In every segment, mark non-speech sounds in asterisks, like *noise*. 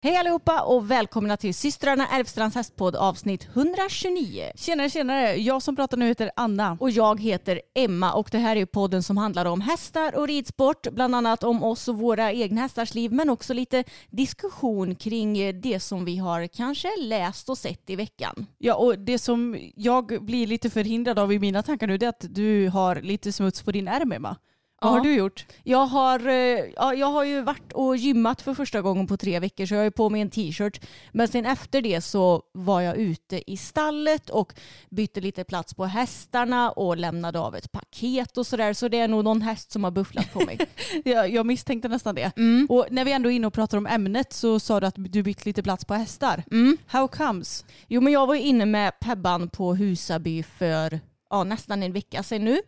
Hej allihopa och välkomna till systrarna Älvstrands hästpodd avsnitt 129. Tjenare, tjenare. Jag som pratar nu heter Anna. Och jag heter Emma och det här är podden som handlar om hästar och ridsport, bland annat om oss och våra egna hästars liv, men också lite diskussion kring det som vi har kanske läst och sett i veckan. Ja, och det som jag blir lite förhindrad av i mina tankar nu det är att du har lite smuts på din ärm, Emma. Vad har du gjort? Jag har, eh, ja, jag har ju varit och gymmat för första gången på tre veckor så jag har på mig en t-shirt. Men sen efter det så var jag ute i stallet och bytte lite plats på hästarna och lämnade av ett paket och sådär. Så det är nog någon häst som har bufflat på mig. *laughs* jag, jag misstänkte nästan det. Mm. Och när vi ändå är inne och pratar om ämnet så sa du att du bytt lite plats på hästar. Mm. How comes? Jo men jag var inne med Pebban på Husaby för ja, nästan en vecka sedan nu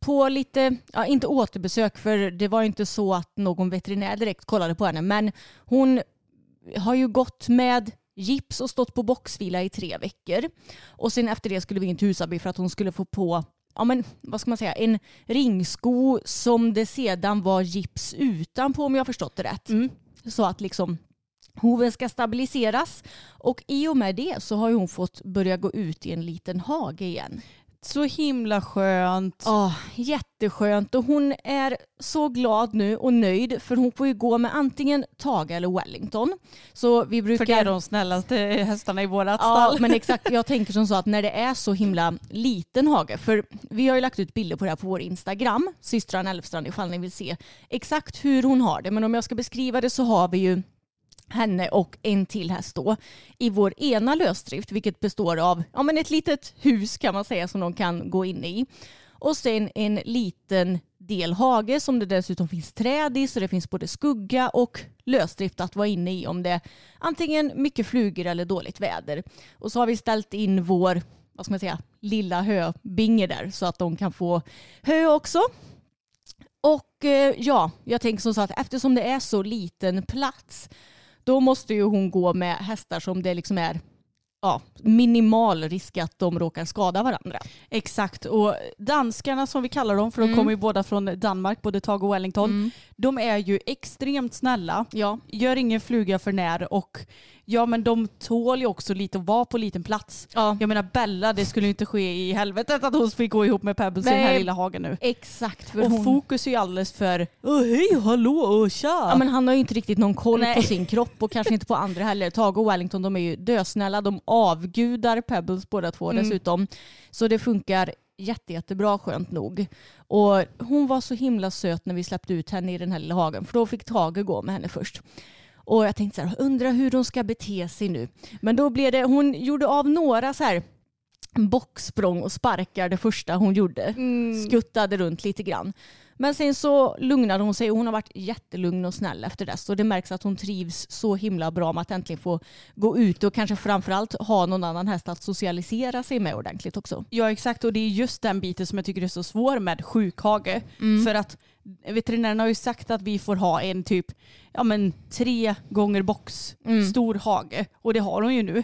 på lite, ja, inte återbesök för det var inte så att någon veterinär direkt kollade på henne men hon har ju gått med gips och stått på boxvila i tre veckor. Och sen efter det skulle vi in till Husaby för att hon skulle få på ja men vad ska man säga, en ringsko som det sedan var gips utanpå om jag förstått det rätt. Mm. Så att liksom hoven ska stabiliseras och i och med det så har hon fått börja gå ut i en liten hage igen. Så himla skönt. Ja, jätteskönt och hon är så glad nu och nöjd för hon får ju gå med antingen Tage eller Wellington. Så vi brukar... För det är de snällaste hästarna i vårat Ja, stall. men exakt. *laughs* Jag tänker som så att när det är så himla liten hage, för vi har ju lagt ut bilder på det här på vår Instagram, systran Elfstrand ifall ni vill se exakt hur hon har det. Men om jag ska beskriva det så har vi ju henne och en till häst då i vår ena lösdrift vilket består av ja, men ett litet hus kan man säga som de kan gå in i. Och sen en liten del hage som det dessutom finns träd i så det finns både skugga och lösdrift att vara inne i om det är antingen mycket flugor eller dåligt väder. Och så har vi ställt in vår vad ska man säga, lilla höbinge där så att de kan få hö också. Och eh, ja, jag tänker som så att eftersom det är så liten plats då måste ju hon gå med hästar som det liksom är ja, minimal risk att de råkar skada varandra. Exakt, och danskarna som vi kallar dem, för de Mm. kommer ju båda från Danmark, både Tage och Wellington, de är ju extremt snälla, Ja. gör ingen fluga för när och ja men de tål ju också lite att vara på liten plats. Ja. Jag menar Bella, det skulle ju inte ske i helvetet att hon fick gå ihop med Pebbles i den här Nej. lilla hagen nu. Exakt. För Och hon... fokus är ju alldeles för Åh hej, hallå, och tja. Ja, men han har ju inte riktigt någon koll Nej. på sin kropp och kanske inte på andra heller. Tage och Wellington de är ju dösnälla. De avgudar Pebbles båda två Mm. dessutom. Så det funkar jätte, jättebra skönt nog. Och hon var så himla söt när vi släppte ut henne i den här lilla hagen för då fick Tage gå med henne först. Och jag tänkte så här, undra hur hon ska bete sig nu. Men då blev det, hon gjorde av några så här bocksprång och sparkar det första hon gjorde. Mm. Skuttade runt lite grann. Men sen så lugnade hon sig och hon har varit jättelugn och snäll efter dess. Och det märks att hon trivs så himla bra med att äntligen få gå ut och kanske framförallt ha någon annan häst att socialisera sig med ordentligt också. Ja exakt och det är just den biten som jag tycker är så svår med sjukhage. Mm. För att veterinärerna har ju sagt att vi får ha en typ ja, men tre gånger box Mm. stor hage och det har hon ju nu.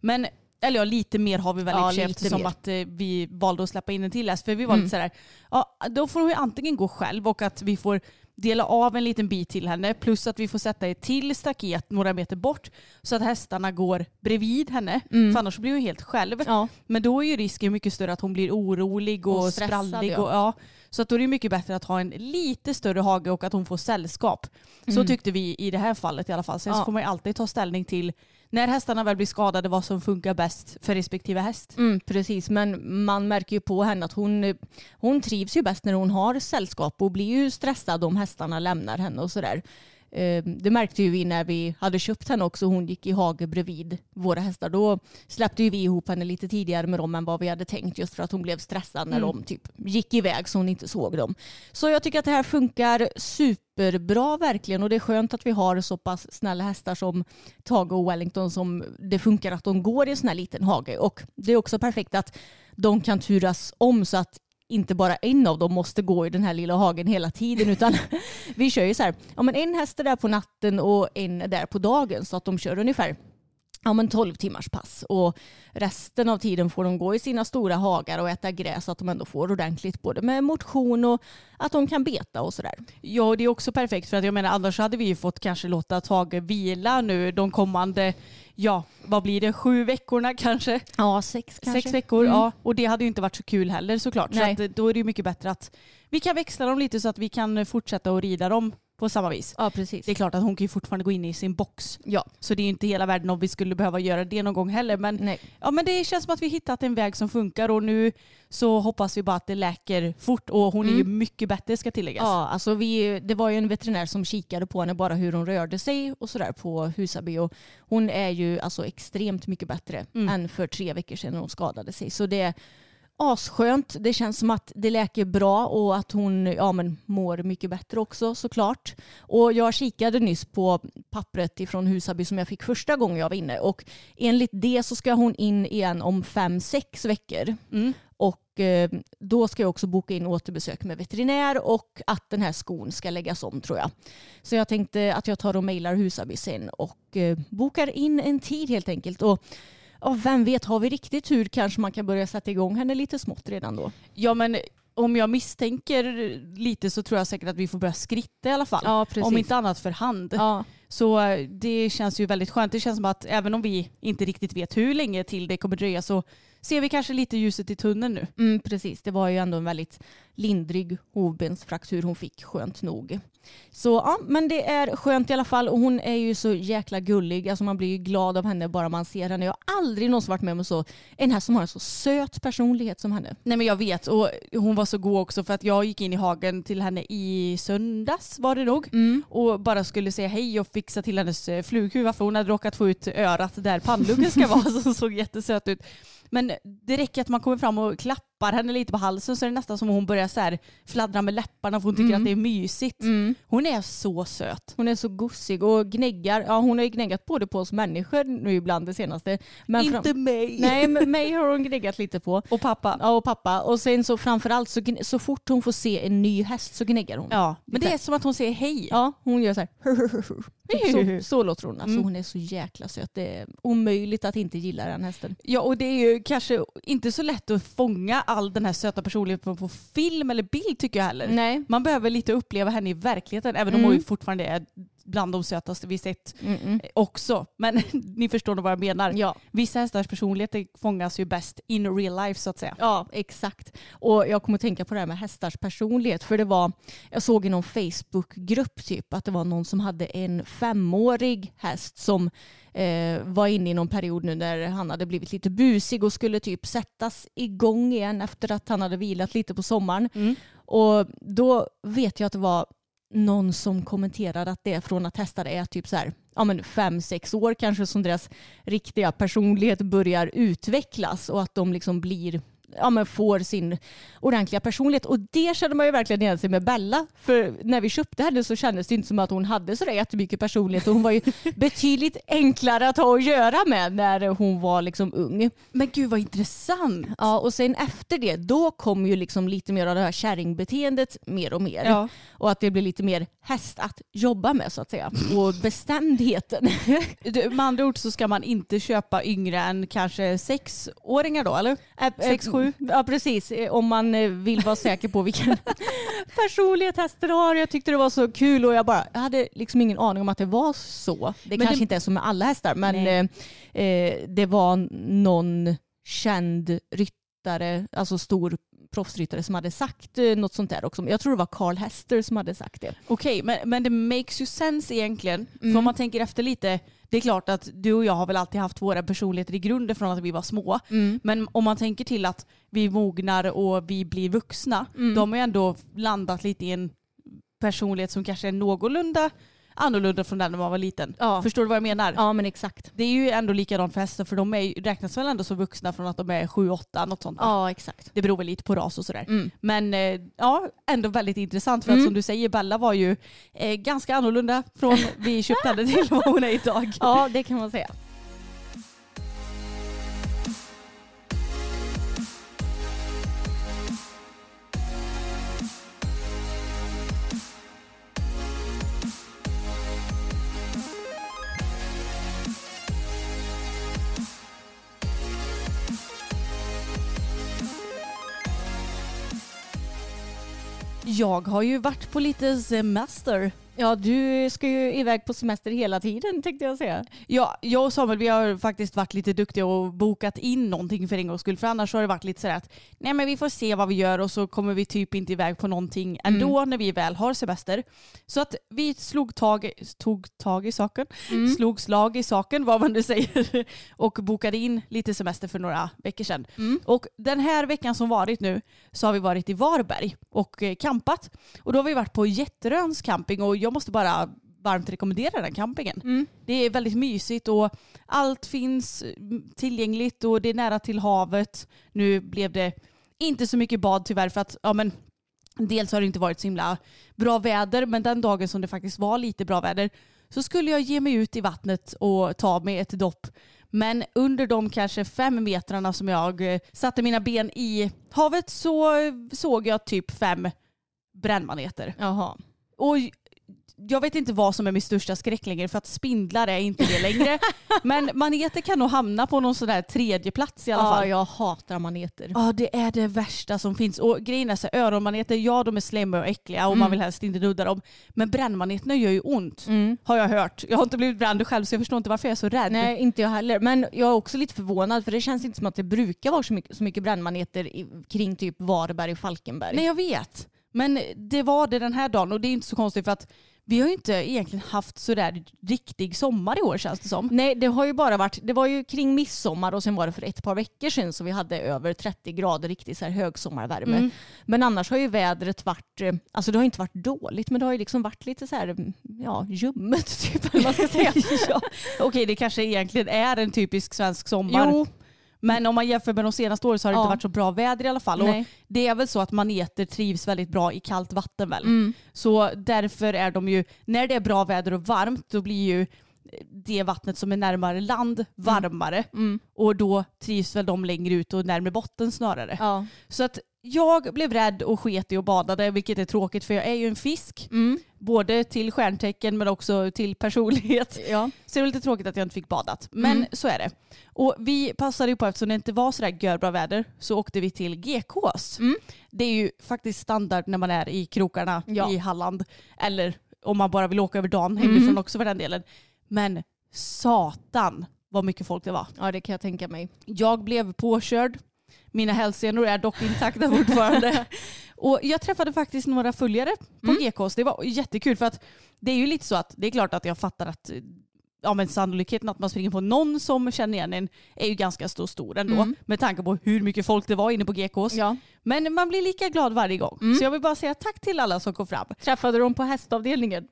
Men eller ja, lite mer har vi väl Ja, i eftersom mer. att eh, vi valde att släppa in en till häst. För vi var Mm. lite sådär, ja då får hon ju antingen gå själv och att vi får dela av en liten bit till henne plus att vi får sätta ett till staket några meter bort så att hästarna går bredvid henne. För annars blir hon helt själv. Ja. Men då är ju risken mycket större att hon blir orolig och, Och stressad, sprallig. Och, ja. Så att då är det mycket bättre att ha en lite större hage och att hon får sällskap. Så tyckte vi i det här fallet i alla fall. Sen så Mm. Ja. får man ju alltid ta ställning till när hästarna väl blir skadade vad som funkar bäst för respektive häst. Mm, precis, men man märker ju på henne att hon, hon trivs ju bäst när hon har sällskap och blir ju stressad om hästarna lämnar henne och sådär. Eh, Det märkte ju vi när vi hade köpt henne också. Hon gick i hage bredvid våra hästar. Då släppte ju vi ihop henne lite tidigare med dem än vad vi hade tänkt just för att hon blev stressad när de typ gick iväg så hon inte såg dem. Så jag tycker att det här funkar superbra verkligen och det är skönt att vi har så pass snälla hästar som Tage och Wellington som det funkar att de går i en sån här liten hage och det är också perfekt att de kan turas om så att inte bara en av dem måste gå i den här lilla hagen hela tiden utan *laughs* vi kör ju så här, ja men en häst är där på natten och en är där på dagen så att de kör ungefär ja, men 12 timmars pass och resten av tiden får de gå i sina stora hagar och äta gräs så att de ändå får ordentligt både med motion och att de kan beta och sådär. Ja, och det är också perfekt för att jag menar annars hade vi ju fått kanske låta Tage vila nu de kommande, ja, vad blir det, sju veckorna kanske? Ja, sex kanske. Sex veckor, ja. Och det hade ju inte varit så kul heller såklart. Nej. Så att, då är det ju mycket bättre att vi kan växla dem lite så att vi kan fortsätta att rida dem på samma vis. Ja, precis. Det är klart att hon kan ju fortfarande gå in i sin box. Ja, Så det är ju inte hela världen om vi skulle behöva göra det någon gång heller. Men, nej. ja, men det känns som att vi hittat en väg som funkar och nu så hoppas vi bara att det läker fort och hon är ju mycket bättre ska tilläggas. Ja, alltså vi, det var ju en veterinär som kikade på henne bara hur hon rörde sig och sådär på Husaby och hon är ju alltså extremt mycket bättre än för tre veckor sedan när hon skadade sig. Så det asskönt. Det känns som att det läker bra och att hon ja, men, mår mycket bättre också såklart. Och jag kikade nyss på pappret ifrån Husaby som jag fick första gången jag var inne och enligt det så ska hon in igen om fem, sex veckor. Och eh, då ska jag också boka in återbesök med veterinär och att den här skon ska läggas om tror jag. Så jag tänkte att jag tar och mejlar Husaby sen och eh, bokar in en tid helt enkelt. Och ja, vem vet, har vi riktigt tur kanske man kan börja sätta igång henne lite smått redan då. Ja men om jag misstänker lite så tror jag säkert att vi får börja skritta i alla fall. Ja. Om inte annat för hand. Ja, Så eh, det känns ju väldigt skönt. Det känns som att även om vi inte riktigt vet hur länge till det kommer dröja så ser vi kanske lite ljuset i tunneln nu. mm, precis. Det var ju ändå en väldigt lindrig hovbensfraktur hon fick, skönt nog. Så ja, men det är skönt i alla fall och hon är ju så jäkla gullig. Alltså man blir ju glad av henne bara man ser henne. Jag har aldrig någonsin varit med om så, en här som har en så söt personlighet som henne. Nej men jag vet och hon var så god också för att jag gick in i hagen till henne i söndags var det nog och bara skulle säga hej och fixa till hennes eh, flughuva för hon hade råkat få ut örat där pannluggen ska vara *laughs* som såg jättesöt ut. Men det räcker att man kommer fram och klappar henne lite på halsen så är det nästan som hon börjar så här fladdra med läpparna för hon tycker att det är mysigt. Hon är så söt. Hon är så gossig och gnäggar. Ja, hon har ju gnäggat både på oss människor nu ibland det senaste. Men fram- Inte mig. Nej, men mig har hon gnäggat lite på. Och pappa. Ja, och pappa. Och sen så framförallt så, gn- så fort hon får se en ny häst så gnäggar hon. Ja, men det är som att hon säger hej. Ja, hon gör så här. *laughs* Så, så låter hon. Alltså, Hon är så jäkla söt. Det är omöjligt att inte gilla den hästen. Ja och det är ju kanske inte så lätt att fånga all den här söta personligheten på film eller bild tycker jag heller. Nej. Man behöver lite uppleva henne i verkligheten även om Mm. hon ju fortfarande är bland de sötaste vi sett Mm-mm. också. Men *laughs* ni förstår nog vad jag menar. Ja. Vissa hästars personligheter fångas ju bäst in real life så att säga. Ja, exakt. Och jag kommer att tänka på det här med hästars personlighet. För det var, jag såg i någon Facebookgrupp typ att det var någon som hade en femårig häst som eh, var inne i någon period nu när han hade blivit lite busig och skulle typ sättas igång igen efter att han hade vilat lite på sommaren. Och då vet jag att det var någon som kommenterade att det från att hästar är typ så här, ja men fem, sex år kanske som deras riktiga personlighet börjar utvecklas och att de liksom blir ja, men får sin ordentliga personlighet. Och det kände man ju verkligen igen sig med Bella. För när vi köpte henne så kändes det inte som att hon hade så där jättemycket personlighet. Och hon var ju *laughs* betydligt enklare att ha att göra med när hon var liksom ung. Men gud vad intressant. Ja, och sen efter det, då kom ju liksom lite mer av det här kärringbeteendet mer och mer. Ja. Och att det blir lite mer häst att jobba med så att säga. Och *laughs* bestämdheten. *laughs* Med andra ord så ska man inte köpa yngre än kanske sexåringar då eller? Äh, Sex, sju? Sju. Ja precis, Eh, om man eh, vill vara säker på vilken *laughs* personlighet hästen har. Jag tyckte det var så kul och jag bara, jag hade liksom ingen aning om att det var så. Det Men kanske det- inte är så med alla hästar men eh, eh, det var någon känd ryttare, alltså stor proffsryttare som hade sagt något sånt där också. Jag tror det var Carl Hester som hade sagt det. Okej, men, men det makes ju sense egentligen. För Mm. om man tänker efter lite, det är klart att du och jag har väl alltid haft våra personligheter i grunden från att vi var små. Men om man tänker till att vi mognar och vi blir vuxna, Mm. då har ju ändå landat lite i en personlighet som kanske är någorlunda annorlunda från den när man var liten. Ja. Förstår du vad jag menar? Ja men exakt. Det är ju ändå likadant för hästar för de är, räknas väl ändå som vuxna från att de är 7-8 något sånt. Ja exakt. Det beror väl lite på ras och sådär. Mm. Men eh, ja, ändå väldigt intressant för att Mm. som du säger, Bella var ju eh, ganska annorlunda från vi köpte henne till vad hon är idag. *laughs* Ja det kan man säga. Jag har ju varit på lite semester. Ja du ska ju iväg på semester hela tiden tänkte jag säga. Ja, jag och Samuel vi har faktiskt varit lite duktiga och bokat in någonting för en gångs skull. För annars har det varit lite sådär att nej men vi får se vad vi gör och så kommer vi typ inte iväg på någonting ändå när vi väl har semester. Så att vi slog tag, tog tag i saken, slog slag i saken vad man nu säger *laughs* och bokade in lite semester för några veckor sedan. Och den här veckan som varit nu så har vi varit i Varberg och eh, campat. Och då har vi varit på Jätteröns camping och jag måste bara varmt rekommendera den campingen. Det är väldigt mysigt och allt finns mm, tillgängligt och det är nära till havet. Nu blev det inte så mycket bad tyvärr för att ja, men, dels har det inte varit så himla bra väder men den dagen som det faktiskt var lite bra väder så skulle jag ge mig ut i vattnet och ta mig ett dopp. Men under de kanske fem metrarna som jag eh, satte mina ben i havet så eh, såg jag typ fem brännmaneter. Jaha. Och jag vet inte vad som är min största skräck längre för att spindlar är inte det längre. *laughs* Men maneter kan nog hamna på någon sån där tredje plats i alla Ja fall. jag hatar maneter. Ja det är det värsta som finns. Och grejen är så här, öronmaneter, ja de är slemmiga och äckliga och man vill helst inte nudda dem. Men brännmaneterna gör ju ont. Har jag hört. Jag har inte blivit bränd själv så jag förstår inte varför jag är så rädd. Nej, inte jag heller. Men jag är också lite förvånad för det känns inte som att det brukar vara så mycket, så mycket brännmaneter kring typ Varberg och Falkenberg. Nej jag vet. Men det var det den här dagen och det är inte så konstigt för att vi har ju inte egentligen haft sådär riktig sommar i år känns det som. Nej, det har ju bara varit, det var ju kring midsommar och sen var det för ett par veckor sedan så vi hade över 30 grader riktig så här högsommarvärme. Mm. Men annars har ju vädret varit, eh, alltså det har inte varit dåligt men det har ju liksom varit lite så här, mm, ja, ljummet *laughs* typ eller man ska säga. *laughs* ja. Okej det kanske egentligen är en typisk svensk sommar. Jo, Men om man jämför med de senaste åren så har det Ja. inte varit så bra väder i alla fall. Och det är väl så att maneter trivs väldigt bra i kallt vatten väl. Mm. Så därför är de ju, när det är bra väder och varmt då blir ju det vattnet som är närmare land varmare. Mm. Och då trivs väl de längre ut och närmare botten snarare. Ja. Så att jag blev rädd och sket i och badade vilket är tråkigt för jag är ju en fisk. Mm. Både till stjärntecken men också till personlighet. *laughs* Ja. Så det var lite tråkigt att jag inte fick badat. Men Mm. så är det. Och vi passade ju på eftersom det inte var sådär görbra väder så åkte vi till GKs. Mm. Det är ju faktiskt standard när man är i krokarna Ja. i Halland. Eller om man bara vill åka över dagen hemifrån Mm. också för den delen. Men satan vad mycket folk det var. ja, det kan jag tänka mig. Jag blev påkörd. Mina hälsenor är dock intakta fortfarande. *laughs* och jag träffade faktiskt några följare på Mm. GKs. Det var jättekul för att det är ju lite så att det är klart att jag fattar att ja, men sannolikheten att man springer på någon som känner igen en är ju ganska stor, stor ändå. Mm. Med tanke på hur mycket folk det var inne på GKs. Ja. Men man blir lika glad varje gång. Mm. Så jag vill bara säga tack till alla som kom fram. Träffade de på hästavdelningen?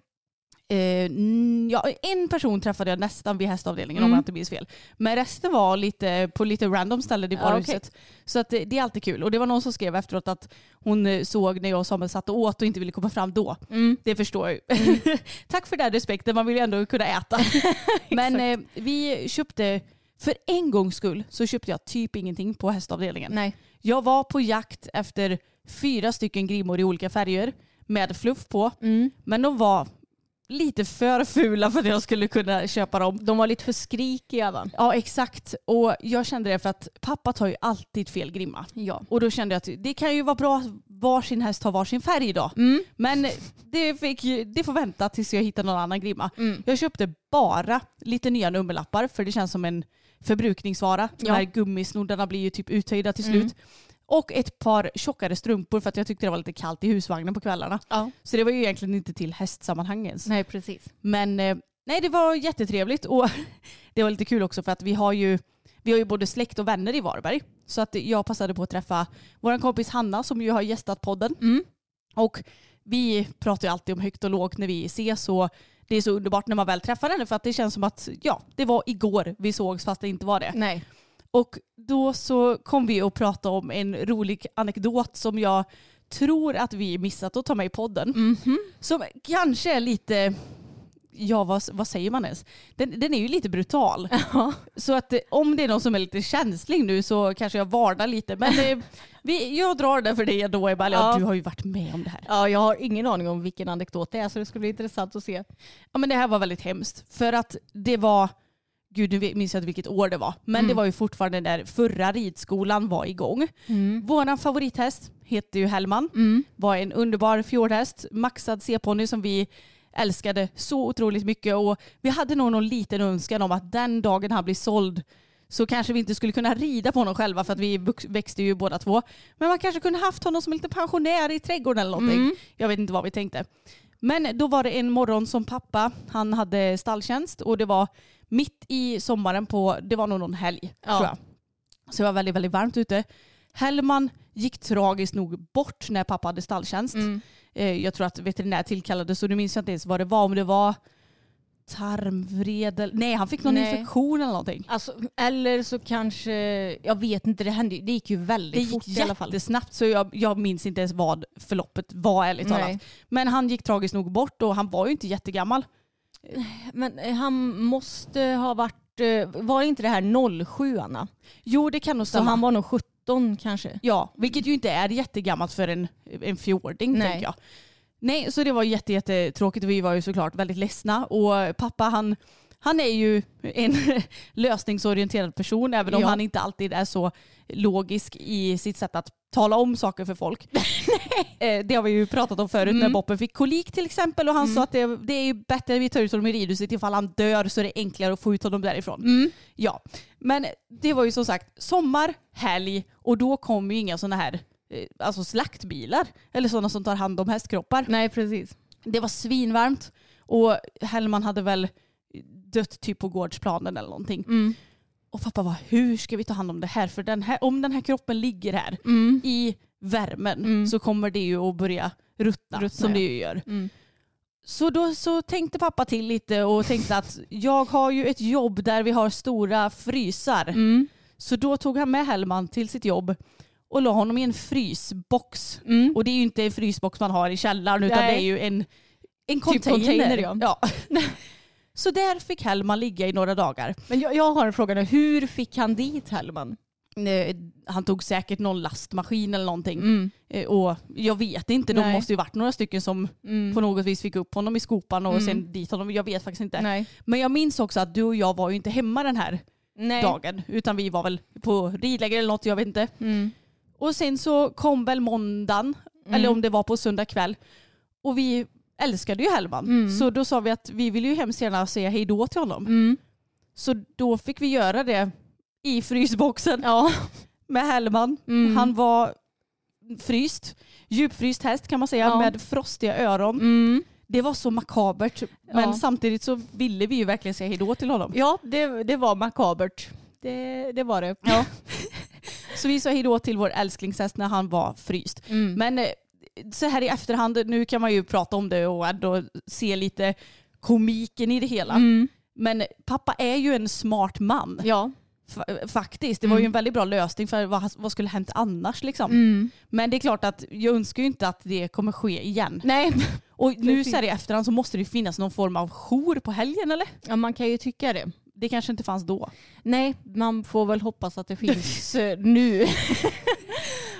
Eh, mm, ja, en person träffade jag nästan vid hästavdelningen om Mm. jag inte minns fel. Men resten var lite, på lite random ställen i Ja, varuhuset. Så att det, det är alltid kul. Och det var någon som skrev efteråt att hon eh, såg när jag och Samuel satt och åt och inte ville komma fram då. Mm. Det förstår jag ju. *laughs* Tack för den respekten, man vill ju ändå kunna äta. *laughs* *laughs* Men eh, vi köpte, för en gångs skull så köpte jag typ ingenting på hästavdelningen. Nej. Jag var på jakt efter fyra stycken grimmor i olika färger med fluff på. Mm. Men de var lite för fula för att jag skulle kunna köpa dem. De var lite för skrikiga va? Ja exakt. Och jag kände det för att pappa tar ju alltid fel grimma. Ja. Och då kände jag att det kan ju vara bra att varsin häst har varsin färg idag. Mm. Men det, fick, det får vänta tills jag hittar någon annan grimma. Mm. Jag köpte bara lite nya nummerlappar för det känns som en förbrukningsvara. De Ja. här gummisnoddarna blir ju typ uttöjda till Mm. Och ett par tjockare strumpor för att jag tyckte det var lite kallt i husvagnen på kvällarna. ja. Så det var ju egentligen inte till hästsammanhang ens. Nej precis. Men eh, nej, det var jättetrevligt och *laughs* det var lite kul också för att vi har ju, vi har ju både släkt och vänner i Varberg. Så att jag passade på att träffa vår kompis Hanna som ju har gästat podden. Mm. Och vi pratar ju alltid om högt och lågt när vi ses och det är så underbart när man väl träffar henne för att det känns som att ja, det var igår vi sågs fast det inte var det. Nej. Och då så kom vi att prata om en rolig anekdot som jag tror att vi missat att ta med i podden. Mhm. Som kanske är lite, ja vad, vad säger man ens? Den, den är ju lite brutal. *laughs* Ja. Så att eh, om det är någon som är lite känslig nu så kanske jag varnar lite. Men eh, *laughs* vi, jag drar det för det då Ebba. Ja. Du har ju varit med om det här. ja, jag har ingen aning om vilken anekdot det är så det ska bli intressant att se. Ja men det här var väldigt hemskt. För att det var, gud nu minns jag inte vilket år det var. Men Mm. det var ju fortfarande när förra ridskolan var igång. Våran favorithäst heter ju Hellman. Mm. Var en underbar fjordhäst, maxad C-ponny som vi älskade så otroligt mycket. Och vi hade nog någon liten önskan om att den dagen han blir såld så kanske vi inte skulle kunna rida på honom själva för att vi växte ju båda två. Men man kanske kunde haft honom som en liten pensionär i trädgården eller någonting. Mm. Jag vet inte vad vi tänkte. Men då var det en morgon som pappa, han hade stalltjänst och det var mitt i sommaren på, det var nog någon helg Ja. tror jag. Så det var väldigt, väldigt varmt ute. Hellman gick tragiskt nog bort när pappa hade stalltjänst. Mm. Eh, Jag tror att veterinär tillkallades och nu minns jag inte ens vad det var. Om det var tarmvred eller... Nej, han fick någon Nej. infektion eller någonting. Alltså, eller så kanske, jag vet inte, det, hände, det gick ju väldigt Det gick fort i alla fall. jättesnabbt så jag, jag minns inte ens vad förloppet var ärligt Nej. talat. Men han gick tragiskt nog bort och han var ju inte jättegammal. Men eh, han måste ha varit, eh, var inte det här 07 Anna? Jo det kan nog Så stämma. han var nog 17 kanske? Ja, vilket ju inte är jättegammalt för en, en fjording Nej. tänker jag. Nej, så det var jätte, jättetråkigt och vi var ju såklart väldigt ledsna. Och pappa han, han är ju en *laughs* lösningsorienterad person även om Ja. han inte alltid är så logisk i sitt sätt att tala om saker för folk. *laughs* Eh, det har vi ju pratat om förut när Mm. Boppen fick kolik till exempel och han sa att det, det är ju bättre att vi tar ut honom i ridhuset ifall han dör så är det enklare att få ut honom därifrån. Mm. Ja, men det var ju som sagt sommar, helg och då kom ju inga sådana här eh, alltså slaktbilar eller sådana som tar hand om hästkroppar. Nej precis. Det var svinvarmt och Hellman hade väl dött typ på gårdsplanen eller någonting. Mm. Och pappa var hur ska vi ta hand om det här? För den här, om den här kroppen ligger här Mm. i värmen Mm. så kommer det ju att börja ruttna, Ruttna, som ja. det ju gör. Mm. Så då så tänkte pappa till lite och tänkte att jag har ju ett jobb där vi har stora frysar. Mm. Så då tog han med Hellman till sitt jobb och la honom i en frysbox. Mm. Och det är ju inte en frysbox man har i källaren utan Nej. det är ju en, en Typ container. container, ja. *laughs* Så där fick Hellman ligga i några dagar. Men jag, jag har en fråga nu, hur fick han dit Hellman? Han tog säkert någon lastmaskin eller någonting. Mm. Eh, Och jag vet inte, de Nej. måste ju varit några stycken som Mm. på något vis fick upp honom i skopan och Mm. sen dit honom. Jag vet faktiskt inte. Nej. Men jag minns också att du och jag var ju inte hemma den här Nej. dagen. Utan vi var väl på ridläger eller något, jag vet inte. Mm. Och sen så kom väl måndagen, Mm. eller om det var på söndag kväll. Och vi älskade ju Hellman. Mm. Så då sa vi att vi vill ju hemskt gärna säga hej då till honom. Mm. Så då fick vi göra det i frysboxen Ja. *laughs* med Hellman. Mm. Han var fryst, djupfryst häst kan man säga Ja. med frostiga öron. Mm. Det var så makabert men Ja. samtidigt så ville vi ju verkligen säga hej då till honom. Ja, det, det var makabert. Det, det var det. Ja. *laughs* Så vi sa hej då till vår älsklingshäst när han var fryst. Mm. Men eh, så här i efterhand, nu kan man ju prata om det och ändå se lite komiken i det hela. Mm. Men pappa är ju en smart man. Ja. Fa- Faktiskt. Det var ju Mm. en väldigt bra lösning för vad, vad skulle hänt annars liksom. Mm. Men det är klart att jag önskar ju inte att det kommer ske igen. Nej, *laughs* Och nu så här i efterhand så måste det ju finnas någon form av jour på helgen eller? ja, man kan ju tycka det. Det kanske inte fanns då. Nej, man får väl hoppas att det finns eh, nu. *laughs*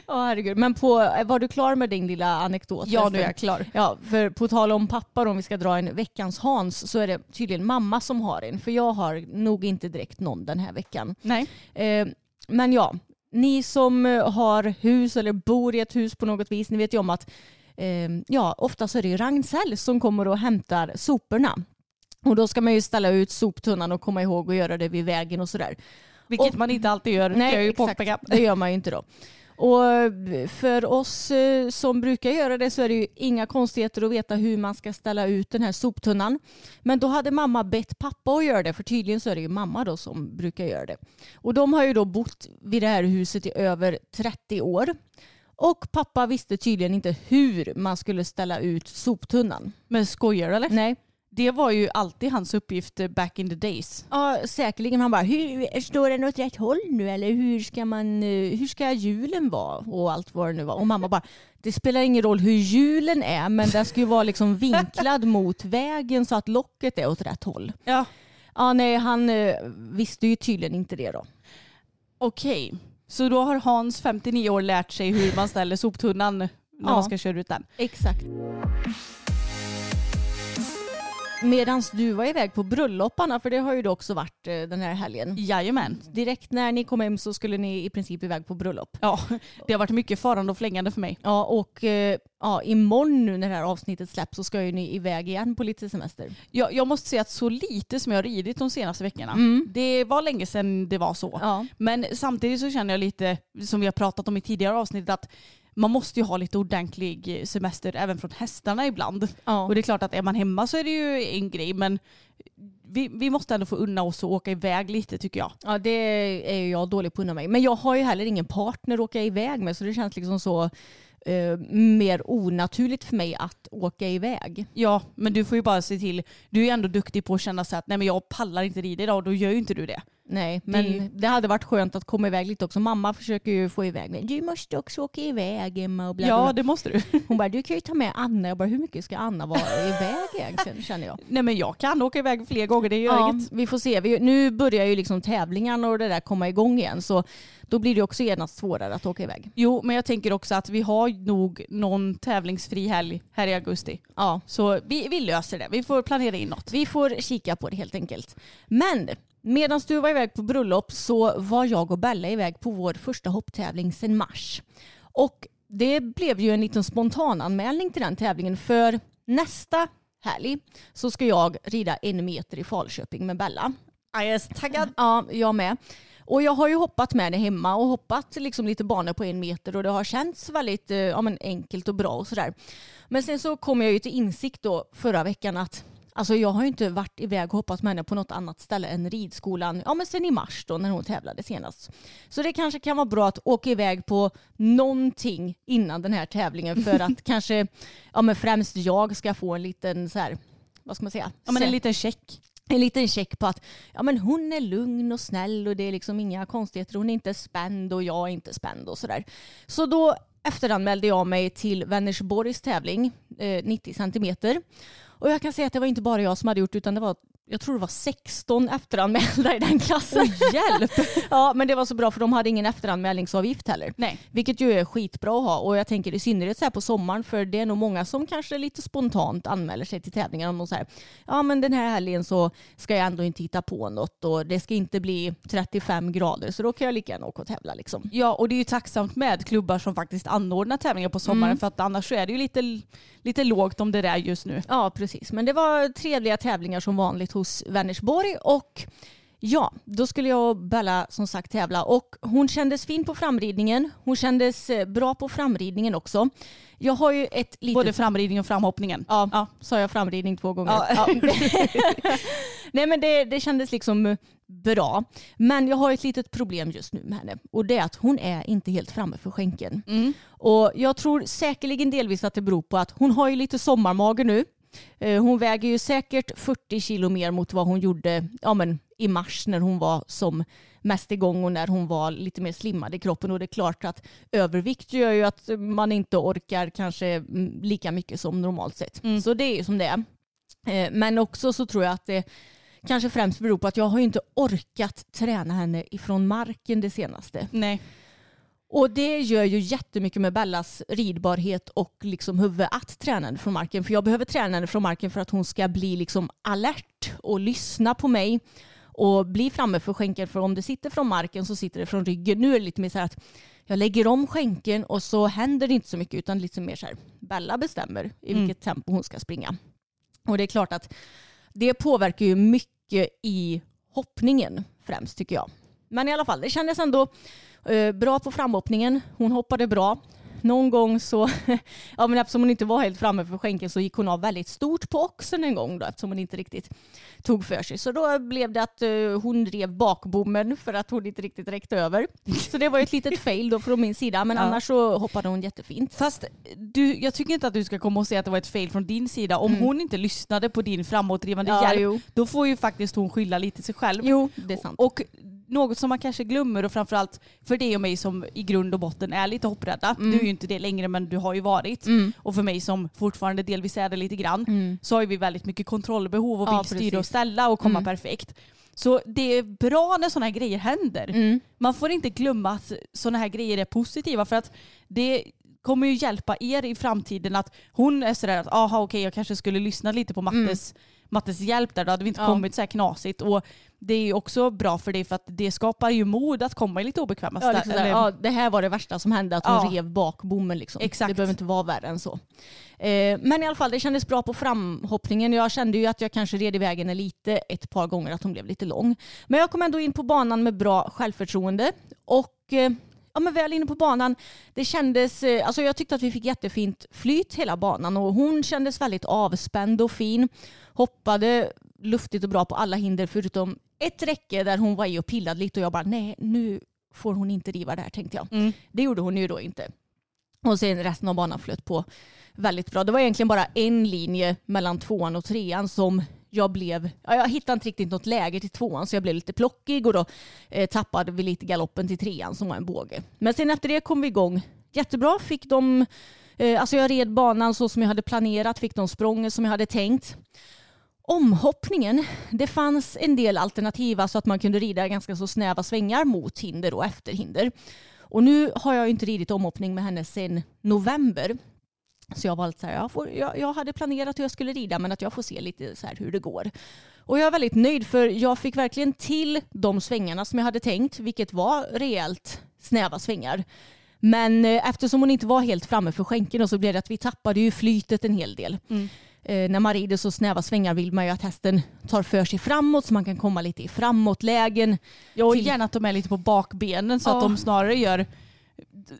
Ja, herregud. Men på, var du klar med din lilla anekdot? Ja, nu är jag klar. Ja, för på tal om pappa om vi ska dra en veckans Hans så är det tydligen mamma som har en. För jag har nog inte direkt någon den här veckan. Nej. Eh, men ja, ni som eh, har hus eller bor i ett hus på något vis, ni vet ju om att eh, ja, ofta så är det ju Ragn-Sells som kommer och hämtar soporna. Och då ska man ju ställa ut soptunnan och komma ihåg att göra det vid vägen och sådär. Vilket Och- man inte alltid gör. Nej, kan jag ju exakt. påpeka. Det gör man ju inte då. Och för oss eh, som brukar göra det så är det ju inga konstigheter att veta hur man ska ställa ut den här soptunnan. Men då hade mamma bett pappa att göra det, för tydligen så är det ju mamma då som brukar göra det. Och de har ju då bott vid det här huset i över 30 år. Och pappa visste tydligen inte hur man skulle ställa ut soptunnan. Men skojar du eller? Nej. Det var ju alltid hans uppgift eh, back in the days. Ja, säkerligen. Han bara, hur, står den åt rätt håll nu eller hur ska, man, eh, hur ska hjulen vara och allt vad det nu var. Och mamma bara, det spelar ingen roll hur hjulen är men den ska ju vara liksom vinklad *laughs* mot vägen så att locket är åt rätt håll. Ja. Ja, nej, han eh, visste ju tydligen inte det då. Okej. Så då har Hans 59 år lärt sig hur man ställer soptunnan när Ja. man ska köra ut den. Exakt. Medan du var iväg på bröllop Anna, för det har ju du också varit eh, den här helgen. Jajamän. Direkt när ni kom hem så skulle ni i princip iväg på bröllop. Ja, *laughs* det har varit mycket farande och flängande för mig. Ja, och eh, ja, imorgon nu när det här avsnittet släpps så ska ju ni iväg igen på lite semester. Jag, jag måste säga att så lite som jag har ridit de senaste veckorna. Det var länge sedan det var så. Ja. Men samtidigt så känner jag lite, som vi har pratat om i tidigare avsnitt, att man måste ju ha lite ordentlig semester även från hästarna ibland. Ja. Och det är klart att är man hemma så är det ju en grej men vi, vi måste ändå få unna oss att åka iväg lite tycker jag. Ja, det är ju jag dålig på att unna mig. Men jag har ju heller ingen partner att åka iväg med så det känns liksom så eh, mer onaturligt för mig att åka iväg. Ja, men du får ju bara se till, du är ju ändå duktig på att känna så att nej men jag pallar inte rida idag och då gör ju inte du det. Nej, men Det- det hade varit skönt att komma iväg lite också. Mamma försöker ju få iväg mig. Du måste också åka iväg Emma och bla, bla, Ja, det måste du. Hon bara, du kan ju ta med Anna. Jag bara, hur mycket ska Anna vara iväg egentligen känner jag. nej men jag kan åka iväg fler gånger, det gör Ja, inget. vi får se. Vi, nu börjar ju liksom tävlingarna och det där komma igång igen. Så då blir det också genast svårare att åka iväg. Jo, men jag tänker också att vi har nog någon tävlingsfri helg här i augusti. Ja, Så vi, vi löser det. Vi får planera in något. vi får kika på det helt enkelt. Men medan du var iväg på bröllop så var jag och Bella iväg på vår första hopptävling sedan mars. Och det blev ju en liten spontananmälning till den tävlingen för nästa helg så ska jag rida en meter i Falköping med Bella. Jag är taggad. Ja, jag med. Och jag har ju hoppat med det hemma och hoppat liksom lite banor på en meter och det har känts väldigt eh, ja, enkelt och bra och sådär. Men sen så kom jag ju till insikt då förra veckan att Alltså jag har ju inte varit iväg och hoppat med henne på något annat ställe än ridskolan, ja men sen i mars då när hon tävlade senast. Så det kanske kan vara bra att åka iväg på någonting innan den här tävlingen för att *laughs* kanske, ja men främst jag ska få en liten så här, vad ska man säga? Ja, men en liten check. en liten check på att ja, men hon är lugn och snäll och det är liksom inga konstigheter. Hon är inte spänd och jag är inte spänd och sådär. Så då efteranmälde jag mig till Vänersborgs tävling, eh, 90 centimeter. Och jag kan säga att det var inte bara jag som hade gjort utan det var jag tror det var 16 efteranmälda i den klassen. Hjälp! *laughs* ja, men det var så bra för de hade ingen efteranmälningsavgift heller. Nej. Vilket ju är skitbra att ha och jag tänker i synnerhet så här på sommaren för det är nog många som kanske lite spontant anmäler sig till tävlingar om de säger ja men den här helgen så ska jag ändå inte hitta på något och det ska inte bli 35 grader så då kan jag lika gärna åka och tävla liksom. Ja, och det är ju tacksamt med klubbar som faktiskt anordnar tävlingar på sommaren för att annars så är det ju lite, lite lågt om det där just nu. Ja precis men det var trevliga tävlingar som vanligt hos Vänersborg och Ja, då skulle jag och Bella som sagt tävla och hon kändes fin på framridningen. Hon kändes eh, bra på framridningen också. Jag har ju ett litet... Både framridning och framhoppningen. Ja, Ja. sa jag framridning två gånger? Ja. Ja. *laughs* Nej men det, det kändes liksom bra. Men jag har ett litet problem just nu med henne och det är att hon är inte helt framme för skänken. Och jag tror säkerligen delvis att det beror på att hon har ju lite sommarmage nu. Eh, Hon väger ju säkert 40 kilo mer mot vad hon gjorde ja, men, i mars när hon var som mest igång och när hon var lite mer slimmad i kroppen. Och det är klart att övervikt gör ju att man inte orkar kanske mm, lika mycket som normalt sett. Så det är ju som det är. Eh, Men också så tror jag att det kanske främst beror på att jag har ju inte orkat träna henne ifrån marken det senaste. Nej. Och det gör ju jättemycket med Bellas ridbarhet och liksom huvud att träna henne från marken. För jag behöver träna henne från marken för att hon ska bli liksom alert och lyssna på mig och bli framme för skänken. För om det sitter från marken så sitter det från ryggen. Nu är det lite mer så här att jag lägger om skänken och så händer det inte så mycket utan lite mer så här Bella bestämmer i Mm. vilket tempo hon ska springa. Och det är klart att det påverkar ju mycket i hoppningen främst tycker jag. Men i alla fall, det kändes ändå eh, bra på framhoppningen. Hon hoppade bra. Någon gång så, *laughs* ja men eftersom hon inte var helt framme för skänken så gick hon av väldigt stort på oxen en gång då eftersom hon inte riktigt tog för sig. Så då blev det att eh, hon rev bakbommen för att hon inte riktigt räckte över. *laughs* Så det var ett litet fail då från min sida men Ja. annars så hoppade hon jättefint. Fast du, jag tycker inte att du ska komma och säga att det var ett fail från din sida. Om hon inte lyssnade på din framåtdrivande Mm. Ja, hjälp, jo. då får ju faktiskt hon skylla lite sig själv. Jo, det är sant. Och något som man kanske glömmer och framförallt för dig och mig som i grund och botten är lite hopprädda. Mm. Du är ju inte det längre men du har ju varit. Och för mig som fortfarande delvis är det lite grann så har vi väldigt mycket kontrollbehov och Mm. Ja, vill styra och ställa och komma Mm. perfekt. Så det är bra när sådana här grejer händer. Mm. Man får inte glömma att sådana här grejer är positiva för att det kommer ju hjälpa er i framtiden att hon är sådär att aha okej jag kanske skulle lyssna lite på Mattes, Mattes hjälp där då hade vi inte. Ja. kommit så här knasigt och det är ju också bra för dig för att det skapar ju mod att komma i lite obekväma Ja, liksom eller- ja, det här var det värsta som hände, att hon Ja. rev bakbommen. Liksom. Exakt. Det behöver inte vara värre än så. Eh, men i alla fall, det kändes bra på framhoppningen. Jag kände ju att jag kanske red iväg henne lite ett par gånger, att hon blev lite lång. Men jag kom ändå in på banan med bra självförtroende. Och eh, ja, men väl inne på banan, det kändes, eh, alltså jag tyckte att vi fick jättefint flyt hela banan och hon kändes väldigt avspänd och fin. Hoppade luftigt och bra på alla hinder förutom ett räcke där hon var i och pillade lite och jag bara nej nu får hon inte riva där tänkte jag. Mm. Det gjorde hon ju då inte. Och sen resten av banan flöt på väldigt bra. Det var egentligen bara en linje mellan tvåan och trean som jag blev, jag hittade inte riktigt något läge till tvåan så jag blev lite plockig och då eh, tappade vi lite galoppen till trean som var en båge. Men sen efter det kom vi igång jättebra. Fick de, eh, alltså jag red banan så som jag hade planerat, fick de sprången som jag hade tänkt. Omhoppningen, det fanns en del alternativa så att man kunde rida ganska så snäva svängar mot hinder och efter hinder. Och nu har jag inte ridit omhoppning med henne sedan november. Så jag var lite så här, jag, får, jag, jag hade planerat hur jag skulle rida men att jag får se lite så här hur det går. Och jag är väldigt nöjd för jag fick verkligen till de svängarna som jag hade tänkt, vilket var rejält snäva svängar. Men eh, eftersom hon inte var helt framme för skänken och så blev det att vi tappade ju flytet en hel del. Eh, när man rider så snäva svängar vill man ju att hästen tar för sig framåt så man kan komma lite i framåtlägen. Ja, och till- gärna att de är lite på bakbenen så Ja. att de snarare gör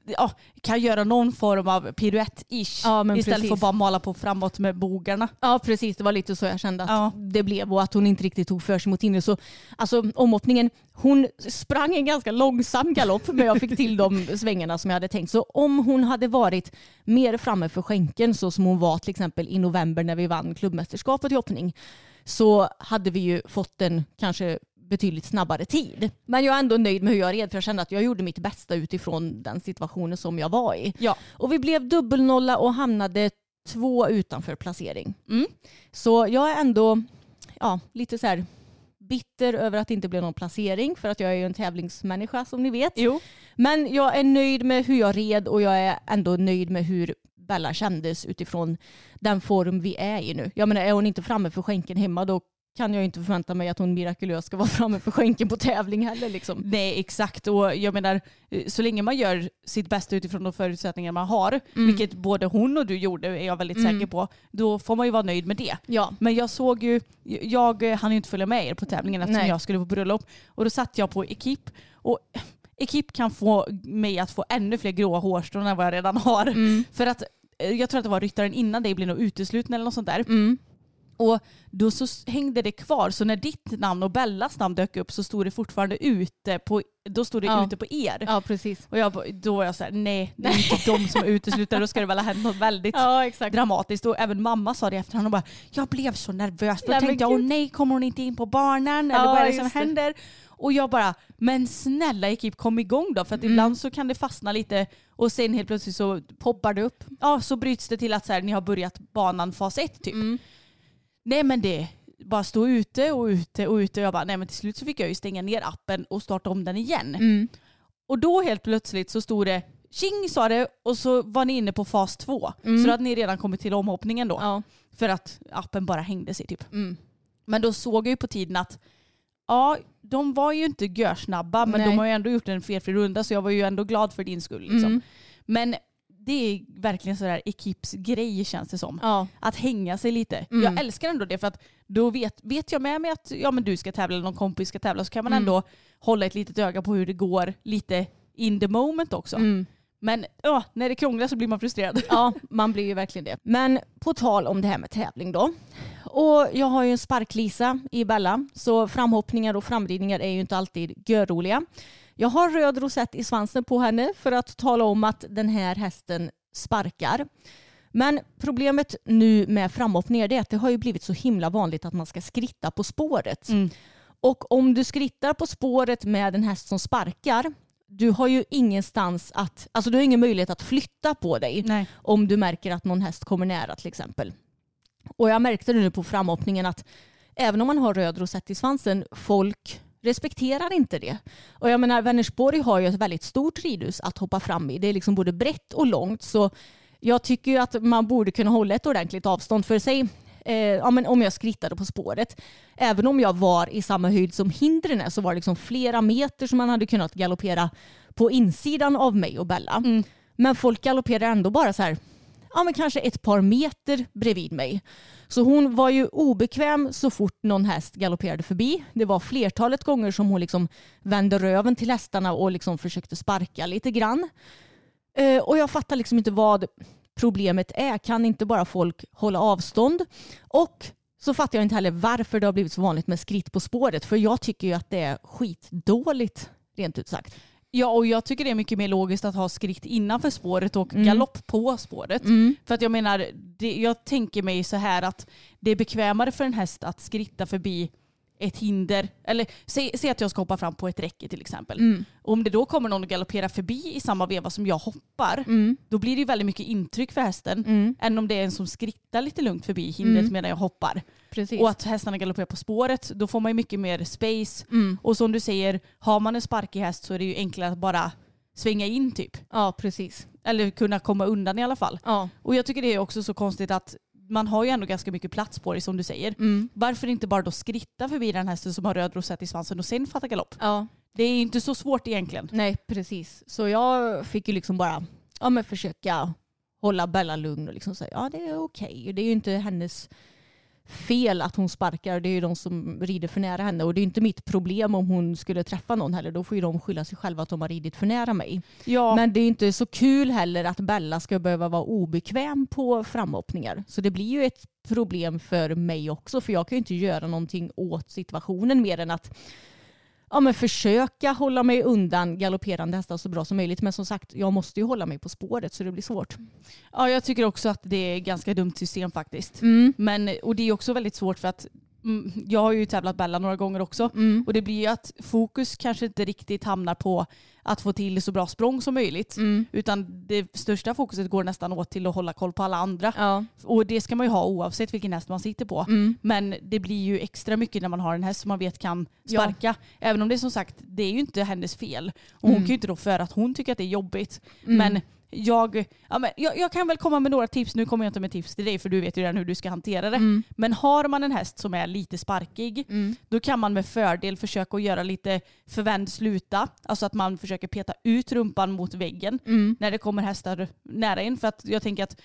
ja, kan göra någon form av piruett-ish Ja, istället för precis. att bara mala på framåt med bogarna. Ja precis, det var lite så jag kände att Ja. det blev och att hon inte riktigt tog för sig mot hinder. Så alltså omhoppningen, hon sprang en ganska långsam galopp men jag fick till de *laughs* svängarna som jag hade tänkt. Så om hon hade varit mer framme för skänken så som hon var till exempel i november när vi vann klubbmästerskapet i hoppning så hade vi ju fått en kanske betydligt snabbare tid. Men jag är ändå nöjd med hur jag red för jag kände att jag gjorde mitt bästa utifrån den situationen som jag var i. Ja. Och vi blev dubbelnolla och hamnade två utanför placering. Mm. Så jag är ändå ja, lite så här bitter över att det inte blev någon placering för att jag är ju en tävlingsmänniska som ni vet. Jo. Men jag är nöjd med hur jag red och jag är ändå nöjd med hur Bella kändes utifrån den form vi är i nu. Jag menar är hon inte framme för skänken hemma då kan jag inte förvänta mig att hon mirakulöst ska vara *laughs* framme för skänken på tävling heller. Liksom. Nej exakt och jag menar eh, så länge man gör sitt bästa utifrån de förutsättningar man har, Mm. vilket både hon och du gjorde är jag väldigt säker på, då får man ju vara nöjd med det. Ja. Men jag såg ju, jag hann ju inte följa med er på tävlingen eftersom Nej. jag skulle på bröllop. Och då satt jag på Ekip och *sighs* Ekip kan få mig att få ännu fler gråa hårstrån än vad jag redan har. Mm. För att eh, jag tror att det var ryttaren innan dig blev nog utesluten eller något sånt där. Och då så hängde det kvar. Så när ditt namn och Bellas namn dök upp så stod det fortfarande ute på, då stod det Ja. ute på er. ja, precis. Och jag, då var jag så här, nej det är inte de som är uteslutna. Då ska det väl ha hänt något väldigt *laughs* Ja, dramatiskt. Och även mamma sa det i efterhand och bara, jag blev så nervös. Då tänkte jag, åh nej kommer hon inte in på barnen? Eller Ja, vad är det som det. händer? Och jag bara, men snälla Ekip kom igång då. För att Mm. ibland så kan det fastna lite och sen helt plötsligt så Poppar det upp? ja, så bryts det till att så här, ni har börjat banan fas 1 typ. Mm. Nej men det bara stå ute och ute och ute. Och jag bara, nej men till slut så fick jag ju stänga ner appen och starta om den igen. Mm. Och då helt plötsligt så stod det tjing sa det och så var ni inne på fas två. Mm. Så då hade ni redan kommit till omhoppningen då. Ja. För att appen bara hängde sig typ. Mm. Men då såg jag ju på tiden att ja, de var ju inte görsnabba men Nej. de har ju ändå gjort en felfri runda så jag var ju ändå glad för din skull. Liksom. Mm. Men det är verkligen sådär Ekips grej känns det som. Ja. Att hänga sig lite. Mm. Jag älskar ändå det för att då vet, vet jag med mig att ja, men du ska tävla eller någon kompis ska tävla så kan man Mm. ändå hålla ett litet öga på hur det går lite in the moment också. Mm. Men ja, när det krånglar så blir man frustrerad. Ja, man blir ju verkligen det. Men på tal om det här med tävling då. Och jag har ju en sparklisa i Bella, så framhoppningar och framridningar är ju inte alltid görroliga. Jag har röd rosett i svansen på henne för att tala om att den här hästen sparkar. Men problemet nu med framhoppningar är att det har ju blivit så himla vanligt att man ska skritta på spåret. Mm. Och om du skrittar på spåret med en häst som sparkar, du har ju ingenstans att, alltså du har ingen möjlighet att flytta på dig Nej. om du märker att någon häst kommer nära till exempel. Och jag märkte nu på framhoppningen att även om man har röd rosett i svansen, folk respekterar inte det. Och jag menar, Vänersborg har ju ett väldigt stort ridhus att hoppa fram i. Det är liksom både brett och långt. Så jag tycker ju att man borde kunna hålla ett ordentligt avstånd för sig. Eh, ja, men om jag skrittade på spåret. Även om jag var i samma höjd som hindren är så var det liksom flera meter som man hade kunnat galoppera på insidan av mig och Bella. Men folk galopperar ändå bara så här ja, men kanske ett par meter bredvid mig. Så hon var ju obekväm så fort någon häst galopperade förbi. Det var flertalet gånger som hon liksom vände röven till hästarna och liksom försökte sparka lite grann. Eh, och jag fattar liksom inte vad problemet är. Kan inte bara folk hålla avstånd? Och så fattar jag inte heller varför det har blivit så vanligt med skritt på spåret. För jag tycker ju att det är skitdåligt, rent ut sagt. Ja och jag tycker det är mycket mer logiskt att ha skritt innanför spåret och Mm. galopp på spåret. Mm. För att jag menar, det, jag tänker mig så här att det är bekvämare för en häst att skritta förbi ett hinder. Eller säg, säg att jag ska hoppa fram på ett räcke till exempel. Mm. Och om det då kommer någon och galopperar förbi i samma veva som jag hoppar, Mm. då blir det ju väldigt mycket intryck för hästen. Mm. Än om det är en som skrittar lite lugnt förbi hindret Mm. medan jag hoppar. Precis. Och att hästarna galopperar på spåret, då får man ju mycket mer space. Mm. Och som du säger, har man en sparkig häst så är det ju enklare att bara svänga in typ. Ja, precis. Eller kunna komma undan i alla fall. Ja. Och jag tycker det är också så konstigt att man har ju ändå ganska mycket plats på det som du säger. Mm. Varför inte bara då skritta förbi den hästen som har röd rosett i svansen och sen fatta galopp? ja. Det är inte så svårt egentligen. Nej, precis. Så jag fick ju liksom bara ja, men försöka hålla Bella lugn och liksom säga ja det är okej. Det är ju inte hennes fel att hon sparkar. Det är ju de som rider för nära henne och det är inte mitt problem om hon skulle träffa någon heller. Då får ju de skylla sig själva att de har ridit för nära mig. Ja, Men det är inte så kul heller att Bella ska behöva vara obekväm på framhoppningar. Så det blir ju ett problem för mig också för jag kan ju inte göra någonting åt situationen mer än att ja, men försöka hålla mig undan galopperande hästar så bra som möjligt. Men som sagt, jag måste ju hålla mig på spåret så det blir svårt. ja, jag tycker också att det är ett ganska dumt system faktiskt. Mm. Men, och det är också väldigt svårt för att jag har ju tävlat Bella några gånger också. Mm. Och det blir ju att fokus kanske inte riktigt hamnar på att få till så bra språng som möjligt. Mm. Utan det största fokuset går nästan åt till att hålla koll på alla andra. Ja. Och det ska man ju ha oavsett vilken häst man sitter på. Mm. Men det blir ju extra mycket när man har en häst som man vet kan Ja. sparka. Även om det är som sagt, det är ju inte hennes fel. Och hon Mm. kan ju inte då för att hon tycker att det är jobbigt. Mm. Men jag, ja, men jag, jag kan väl komma med några tips. Nu kommer jag inte med tips till dig för du vet ju redan hur du ska hantera det. Mm. Men har man en häst som är lite sparkig Mm. då kan man med fördel försöka att göra lite förvänd sluta. Alltså att man försöker peta ut rumpan mot väggen Mm. när det kommer hästar nära in. För att jag tänker att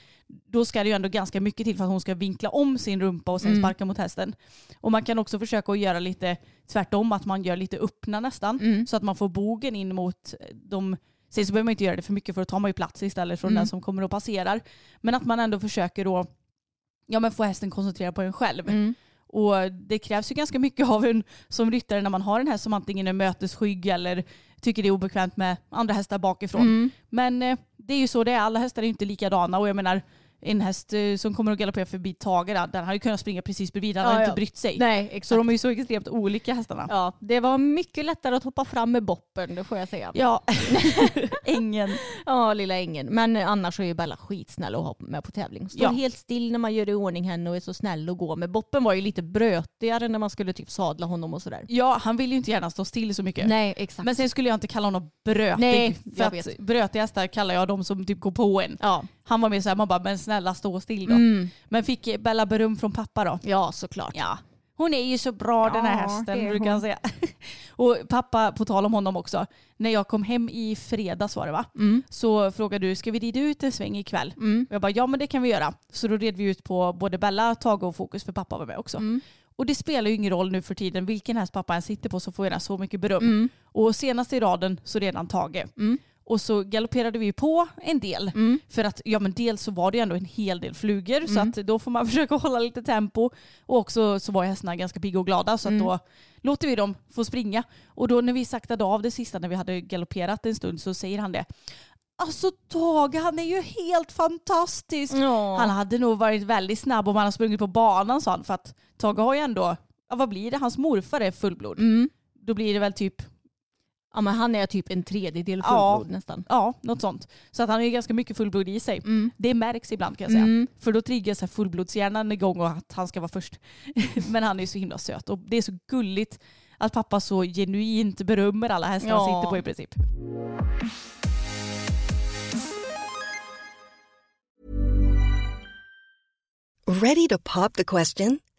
då ska det ju ändå ganska mycket till för att hon ska vinkla om sin rumpa och sen Mm. sparka mot hästen. Och man kan också försöka att göra lite tvärtom, att man gör lite öppna nästan. Mm. Så att man får bogen in mot de Sen så behöver man inte göra det för mycket för då tar man ju plats istället från Mm. den som kommer och passerar. Men att man ändå försöker då ja, men få hästen koncentrerad på en själv. Mm. Och det krävs ju ganska mycket av en som ryttare när man har en häst som antingen är mötesskygg eller tycker det är obekvämt med andra hästar bakifrån. Mm. Men eh, det är ju så det är. Alla hästar är ju inte likadana och jag menar en häst eh, som kommer att galoppera förbi Tage, den hade ju kunnat springa precis bredvid, den Ja, hade ja. inte brytt sig. Nej, exakt. Så de är ju så extremt olika hästarna. Ja, det var mycket lättare att hoppa fram med boppen, det får jag säga. Ja, *laughs* ängen. Ja, lilla ängen. Men annars är ju Bella skitsnäll att ha med på tävling. Står Ja. helt still när man gör i ordning henne och är så snäll att gå med. Boppen var ju lite brötigare när man skulle typ sadla honom och sådär. Ja, han vill ju inte gärna stå still så mycket. Nej, exakt. Men sen skulle jag inte kalla honom brötig. Nej, för att brötiga hästar kallar jag de som typ går på en. ja. Han var mer såhär, man bara, men snälla stå still då. Mm. Men fick Bella beröm från pappa då? ja, såklart. Ja. Hon är ju så bra den här Ja, hästen brukar han säga. *laughs* Och pappa, på tal om honom också, när jag kom hem i fredags var det va? Mm. Så frågade du, ska vi rida ut en sväng ikväll? Mm. Jag bara, ja men det kan vi göra. Så då red vi ut på både Bella, Tage och Fokus för pappa var med också. Mm. Och det spelar ju ingen roll nu för tiden vilken häst pappa än sitter på så får jag så mycket beröm. Mm. Och senast i raden så redan Tage. Mm. Och så galopperade vi på en del. Mm. För att ja men dels så var det ändå en hel del flugor så Mm. att då får man *laughs* försöka hålla lite tempo. Och också så var hästarna ganska pigga och glada så att Mm. då låter vi dem få springa. Och då när vi saktade av det sista när vi hade galopperat en stund så säger han det. Alltså Tage han är ju helt fantastisk. Ja. Han hade nog varit väldigt snabb om han hade sprungit på banan sa han för att Tage har ju ändå, ja vad blir det, hans morfar är fullblod. Mm. Då blir det väl typ ja, men han är typ en tredjedel Ja. fullblod nästan. Ja, något sånt. Så att han ju ganska mycket fullblod i sig. Mm. Det märks ibland kan jag säga. Mm. För då triggas fullblodshjärnan igång och att han ska vara först. *laughs* Men han är ju så himla söt och det är så gulligt att pappa så genuint berömmer alla hästar han Ja. sitter på i princip. Ready to pop the question?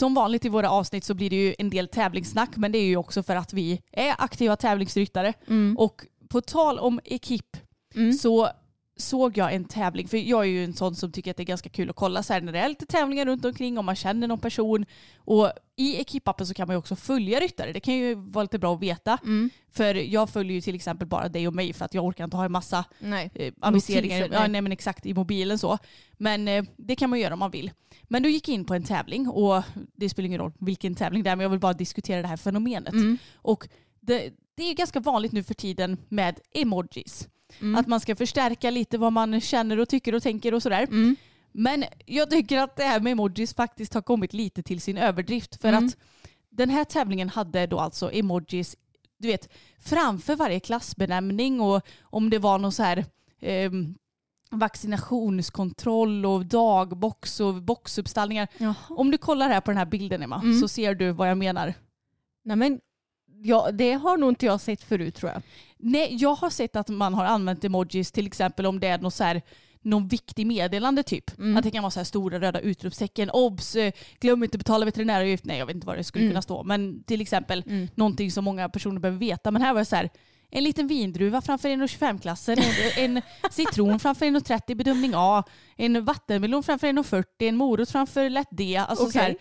Som vanligt i våra avsnitt så blir det ju en del tävlingssnack men det är ju också för att vi är aktiva tävlingsryttare. Och på tal om ekip så såg jag en tävling, för jag är ju en sån som tycker att det är ganska kul att kolla så här när det är lite tävlingar runt omkring om man känner någon person. Och i ekipappen så kan man ju också följa ryttare. Det kan ju vara lite bra att veta. För jag följer ju till exempel bara dig och mig för att jag orkar inte ha en massa Nej. eh, aviseringar Notiser, ja, nej. nej, men exakt i mobilen så. Men eh, det kan man göra om man vill. Men du gick in på en tävling och det spelar ingen roll vilken tävling det är men jag vill bara diskutera det här fenomenet. Mm. Och det, det är ganska vanligt nu för tiden med emojis. Mm. Att man ska förstärka lite vad man känner och tycker och tänker och sådär. Mm. Men jag tycker att det här med emojis faktiskt har kommit lite till sin överdrift. För Mm. att den här tävlingen hade då alltså emojis du vet, framför varje klassbenämning och om det var någon så här ehm, vaccinationskontroll och dagbox och boxuppstallningar. Jaha. Om du kollar här på den här bilden Emma Mm. så ser du vad jag menar. Nej men, ja, det har nog inte jag sett förut tror jag. Nej, jag har sett att man har använt emojis till exempel om det är något så här någon viktig meddelande typ. Mm. Att det kan vara så här stora röda utropstecken. Obs! Glöm inte betala veterinäravgift. Nej jag vet inte vad det skulle Mm. kunna stå. Men till exempel Mm. någonting som många personer behöver veta. Men här var det så här. En liten vindruva framför 1,25-klassen. En, en citron framför 1,30 bedömning A. En vattenmelon framför 1,40. En morot framför lätt D. Alltså så här.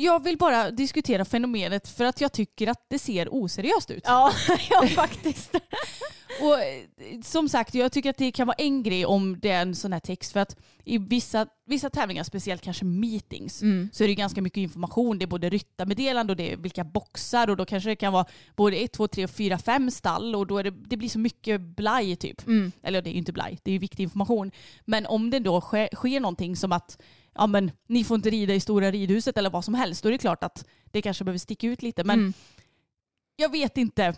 Jag vill bara diskutera fenomenet för att jag tycker att det ser oseriöst ut. Ja, *laughs* ja faktiskt. *laughs* Och eh, som sagt, jag tycker att det kan vara en grej om det är en sån här text. För att i vissa, vissa tävlingar, speciellt kanske meetings, Mm. så är det ganska mycket information. Det är både ryttarmeddelande och det är vilka boxar och då kanske det kan vara både 1, 2, 3, 4, 5 stall och då är det, det blir så mycket blaj typ. Mm. Eller det är ju inte blaj, det är ju viktig information. Men om det då sker, sker någonting som att ja, men, ni får inte rida i stora ridhuset eller vad som helst, då är det klart att det kanske behöver sticka ut lite. Men Mm. jag vet inte.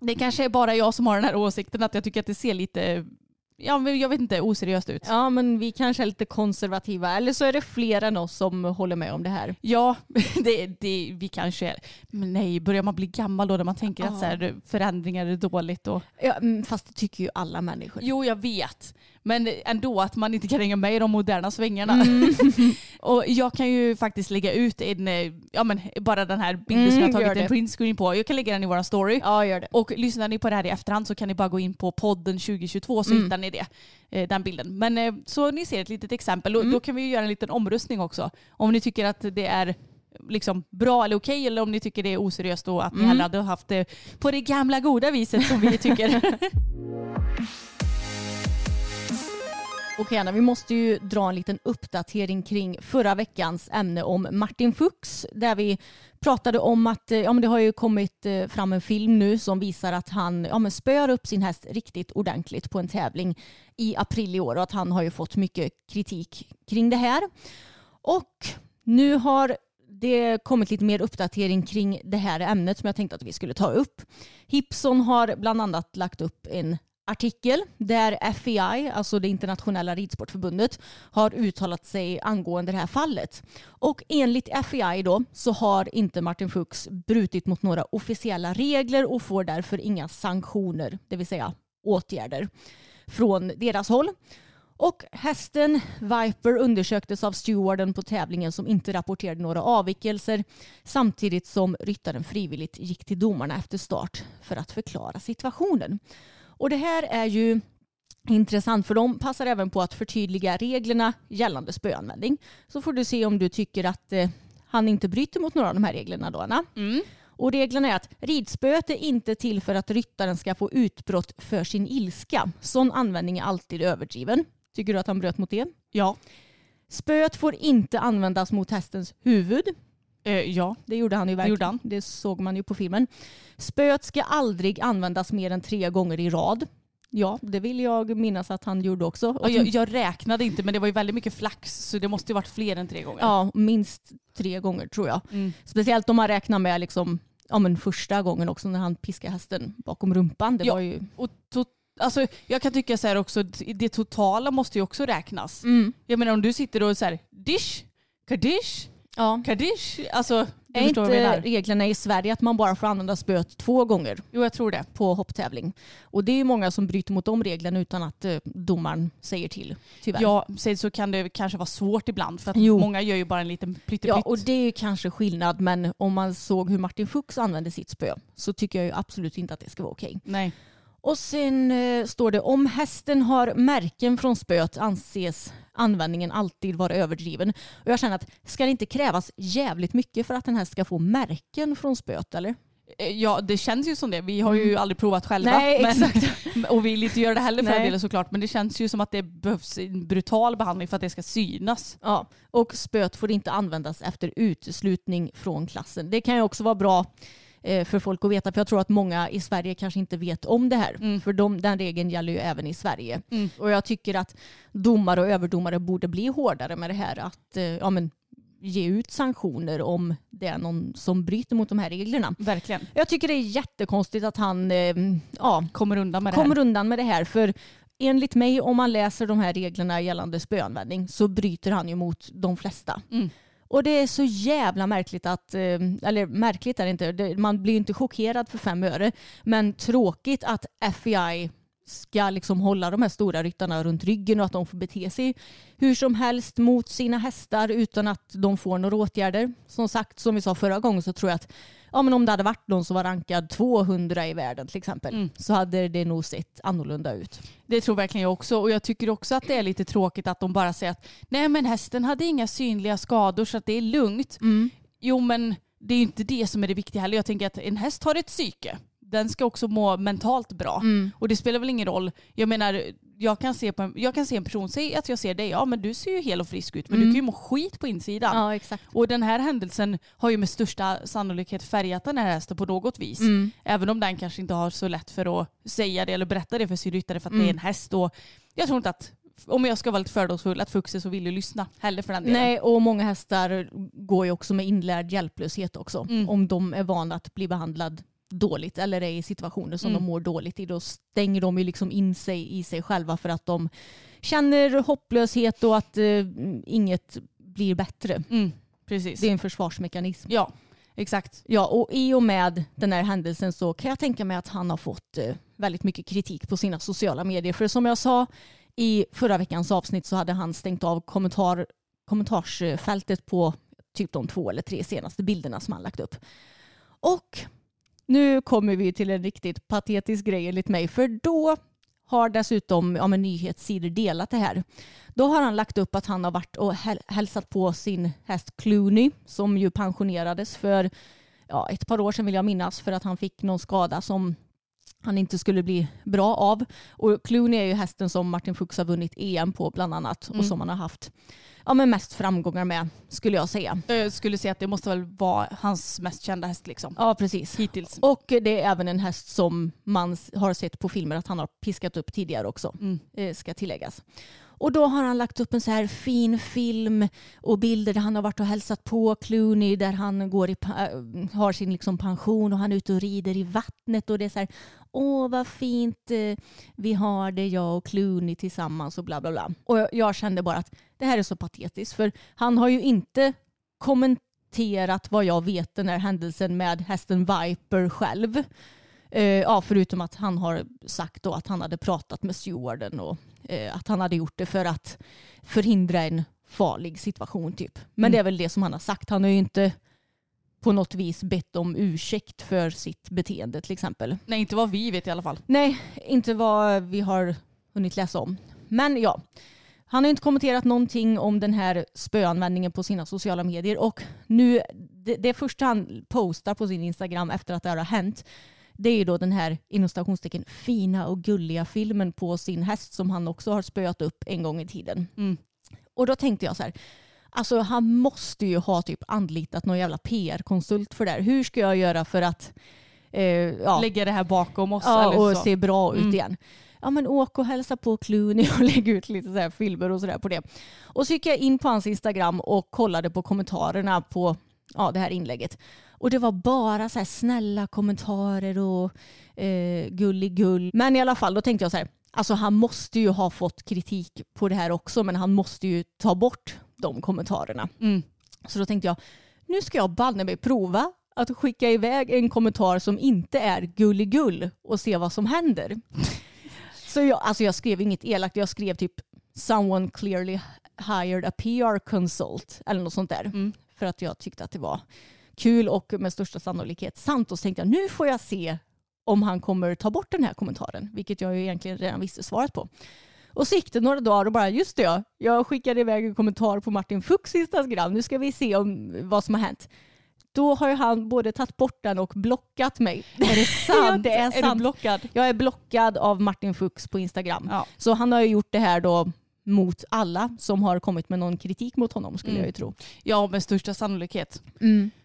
Det kanske är bara jag som har den här åsikten att jag tycker att det ser lite ja, men jag vet inte, oseriöst ut. Ja men vi kanske är lite konservativa eller så är det fler än oss som håller med om det här. Ja, *laughs* det, det, vi kanske är. Men nej, börjar man bli gammal då när man tänker att så här, förändringar är dåligt? Och... Ja, mm, fast det tycker ju alla människor. Jo, jag vet. Men ändå att man inte kan hänga med i de moderna svängarna. *laughs* och jag kan ju faktiskt lägga ut en, eh, ja men bara den här bilden som Mm, jag har gör tagit en printscreen på. Jag kan lägga den i våran story. Ja gör det. Och lyssnar ni på det här i efterhand så kan ni bara gå in på podden 2022 så hittar ni det, eh, den bilden. Men eh, så ni ser ett litet exempel och då kan vi ju göra en liten omröstning också. Om ni tycker att det är liksom bra eller okej eller om ni tycker det är oseriöst och att ni hellre hade haft det på det gamla goda viset som vi tycker. *laughs* Okej Anna, vi måste ju dra en liten uppdatering kring förra veckans ämne om Martin Fuchs där vi pratade om att eh, ja, men det har ju kommit eh, fram en film nu som visar att han ja, men spöar upp sin häst riktigt ordentligt på en tävling i april i år och att han har ju fått mycket kritik kring det här. Och nu har det kommit lite mer uppdatering kring det här ämnet som jag tänkte att vi skulle ta upp. Hipson har bland annat lagt upp en artikel där FEI, alltså det internationella ridsportförbundet, har uttalat sig angående det här fallet. Och enligt FEI då så har inte Martin Fuchs brutit mot några officiella regler och får därför inga sanktioner, det vill säga åtgärder från deras håll. Och hästen Viper undersöktes av stewarden på tävlingen som inte rapporterade några avvikelser samtidigt som ryttaren frivilligt gick till domarna efter start för att förklara situationen. Och det här är ju intressant för de passar även på att förtydliga reglerna gällande spöanvändning. Så får du se om du tycker att eh, han inte bryter mot några av de här reglerna då Anna. Och reglerna är att ridspöet är inte till för att ryttaren ska få utbrott för sin ilska. Sån användning är alltid överdriven. Tycker du att han bröt mot det? ja. Spöet får inte användas mot hästens huvud. Eh, ja. Det gjorde han ju verkligen. gjorde han. Det såg man ju på filmen. Spöet ska aldrig användas mer än tre gånger i rad. Ja, det vill jag minnas att han gjorde också. Och jag, jag räknade inte men det var ju väldigt mycket flax så det måste ju varit fler än tre gånger. Ja, minst tre gånger tror jag. Mm. Speciellt om man räknar med liksom, ja, men första gången också när han piskade hästen bakom rumpan. Det Ja. var ju... Och to- alltså, jag kan tycka så här också, det totala måste ju också räknas. Mm. Jag menar om du sitter och så här, dish, kadish, Ja. kadish. Alltså, du Är förstår vad jag inte menar. reglerna i Sverige att man bara får använda spöet två gånger Jo jag tror det. på hopptävling? Och det är ju många som bryter mot de reglerna utan att eh, domaren säger till, tyvärr. Ja, sen så kan det kanske vara svårt ibland för att Jo. många gör ju bara en liten pyttepytt. Ja, och det är ju kanske skillnad, men om man såg hur Martin Fuchs använde sitt spö så tycker jag ju absolut inte att det ska vara okej. Nej. Och sen eh, står det om hästen har märken från spöet anses användningen alltid vara överdriven. Och jag känner att ska det inte krävas jävligt mycket för att en häst ska få märken från spöet eller? Eh, Ja det känns ju som det. Vi har ju aldrig provat själva. Mm. Nej, men, exakt. *laughs* och vi vill inte göra det heller för den delen såklart. Men det känns ju som att det behövs en brutal behandling för att det ska synas. Ja, och spöet får inte användas efter uteslutning från klassen. Det kan ju också vara bra för folk att veta, för jag tror att många i Sverige kanske inte vet om det här. För de, den regeln gäller ju även i Sverige. Och jag tycker att domare och överdomare borde bli hårdare med det här. Att eh, ja, men, ge ut sanktioner om det är någon som bryter mot de här reglerna. Verkligen. Jag tycker det är jättekonstigt att han eh, ja, Kommer undan med det kommer undan med det här. För enligt mig, om man läser de här reglerna gällande spöanvändning så bryter han ju mot de flesta. Mm. Och det är så jävla märkligt att, eh, eller märkligt är det inte, man blir ju inte chockerad för fem öre, men tråkigt att FBI ska liksom hålla de här stora ryttarna runt ryggen och att de får bete sig hur som helst mot sina hästar utan att de får några åtgärder. Som sagt, som vi sa förra gången så tror jag att ja, men om det hade varit någon som var rankad 200 i världen till exempel Mm. så hade det nog sett annorlunda ut. Det tror verkligen jag också. Och jag tycker också att det är lite tråkigt att de bara säger att nej men hästen hade inga synliga skador så att det är lugnt. Jo men det är ju inte det som är det viktiga heller. Jag tänker att en häst har ett psyke. Den ska också må mentalt bra. Och det spelar väl ingen roll. Jag menar, jag kan se, på en, jag kan se en person, säg att jag ser dig, ja men du ser ju hel och frisk ut men du kan ju må skit på insidan. Ja, exakt. Och den här händelsen har ju med största sannolikhet färgat den här hästen på något vis. Även om den kanske inte har så lätt för att säga det eller berätta det för sin ryttare för att det är en häst. Och jag tror inte att, om jag ska vara lite fördomsfull, att så villig att lyssna heller för den delen. Nej, och många hästar går ju också med inlärd hjälplöshet också. Mm. Om de är vana att bli behandlad dåligt eller är i situationer som Mm. de mår dåligt i. Då stänger de ju liksom in sig i sig själva för att de känner hopplöshet och att eh, inget blir bättre. Mm, precis. Det är en försvarsmekanism. Ja, exakt. Ja, och i och med den här händelsen så kan jag tänka mig att han har fått eh, väldigt mycket kritik på sina sociala medier. För som jag sa i förra veckans avsnitt så hade han stängt av kommentar, kommentarsfältet på typ de två eller tre senaste bilderna som han lagt upp. Och nu kommer vi till en riktigt patetisk grej enligt mig. För då har dessutom ja, men nyhetssidor delat det här. Då har han lagt upp att han har varit och hälsat på sin häst Clooney som ju pensionerades för ja, ett par år sedan vill jag minnas för att han fick någon skada som han inte skulle bli bra av. Och Clooney är ju hästen som Martin Fuchs har vunnit EM på bland annat Mm. och som han har haft ja, men mest framgångar med skulle jag säga. Jag skulle säga att det måste väl vara hans mest kända häst liksom. Ja precis. Hittills. Och det är även en häst som man har sett på filmer att han har piskat upp tidigare också. Mm. eh, ska tilläggas. Och då har han lagt upp en så här fin film och bilder där han har varit och hälsat på Clooney där han går i, äh, har sin liksom pension och han är ute och rider i vattnet och det är så här åh vad fint eh, vi har det jag och Clooney tillsammans och bla bla bla. Och jag- kände bara att det här är så patetiskt för han har ju inte kommenterat vad jag vet den här händelsen med hästen Viper själv. Eh, ja, förutom att han har sagt då att han hade pratat med stewarden och att han hade gjort det för att förhindra en farlig situation typ. Men Mm. det är väl det som han har sagt. Han har ju inte på något vis bett om ursäkt för sitt beteende till exempel. Nej, inte vad vi vet i alla fall. Nej, inte vad vi har hunnit läsa om. Men ja, han har inte kommenterat någonting om den här spöanvändningen på sina sociala medier och nu, det, det första han postar på sin Instagram efter att det här har hänt det är ju då den här inom stationstecken fina och gulliga filmen på sin häst som han också har spöat upp en gång i tiden. Mm. Och då tänkte jag så här, alltså han måste ju ha typ anlitat någon jävla PR-konsult för det här. Hur ska jag göra för att eh, ja, Lägga det här bakom oss. ja, och så. se bra ut Mm. igen. Ja men åk och hälsa på Clooney och *laughs* lägg ut lite så här filmer och sådär på det. Och så gick jag in på hans Instagram och kollade på kommentarerna på ja, det här inlägget. Och det var bara så snälla kommentarer och eh, gulligull. Men i alla fall, då tänkte jag så här, alltså han måste ju ha fått kritik på det här också, men han måste ju ta bort de kommentarerna. Mm. Så då tänkte jag, nu ska jag banne mig prova att skicka iväg en kommentar som inte är gulligull och se vad som händer. *laughs* Så jag, alltså jag skrev inget elakt, jag skrev typ someone clearly hired a PR consult eller något sånt där. Mm. För att jag tyckte att det var kul och med största sannolikhet sant. Och så tänkte jag nu får jag se om han kommer ta bort den här kommentaren, vilket jag ju egentligen redan visste svaret på. Och så gick det några dagar och bara just det ja, jag skickade iväg en kommentar på Martin Fuchs Instagram. Nu ska vi se om vad som har hänt. Då har ju han både tagit bort den och blockat mig. *laughs* Är det sant? Ja, det är Är sant. du blockad? Jag är blockad av Martin Fuchs på Instagram. Ja. Så han har ju gjort det här då mot alla som har kommit med någon kritik mot honom skulle Mm. jag ju tro. ja, med största sannolikhet.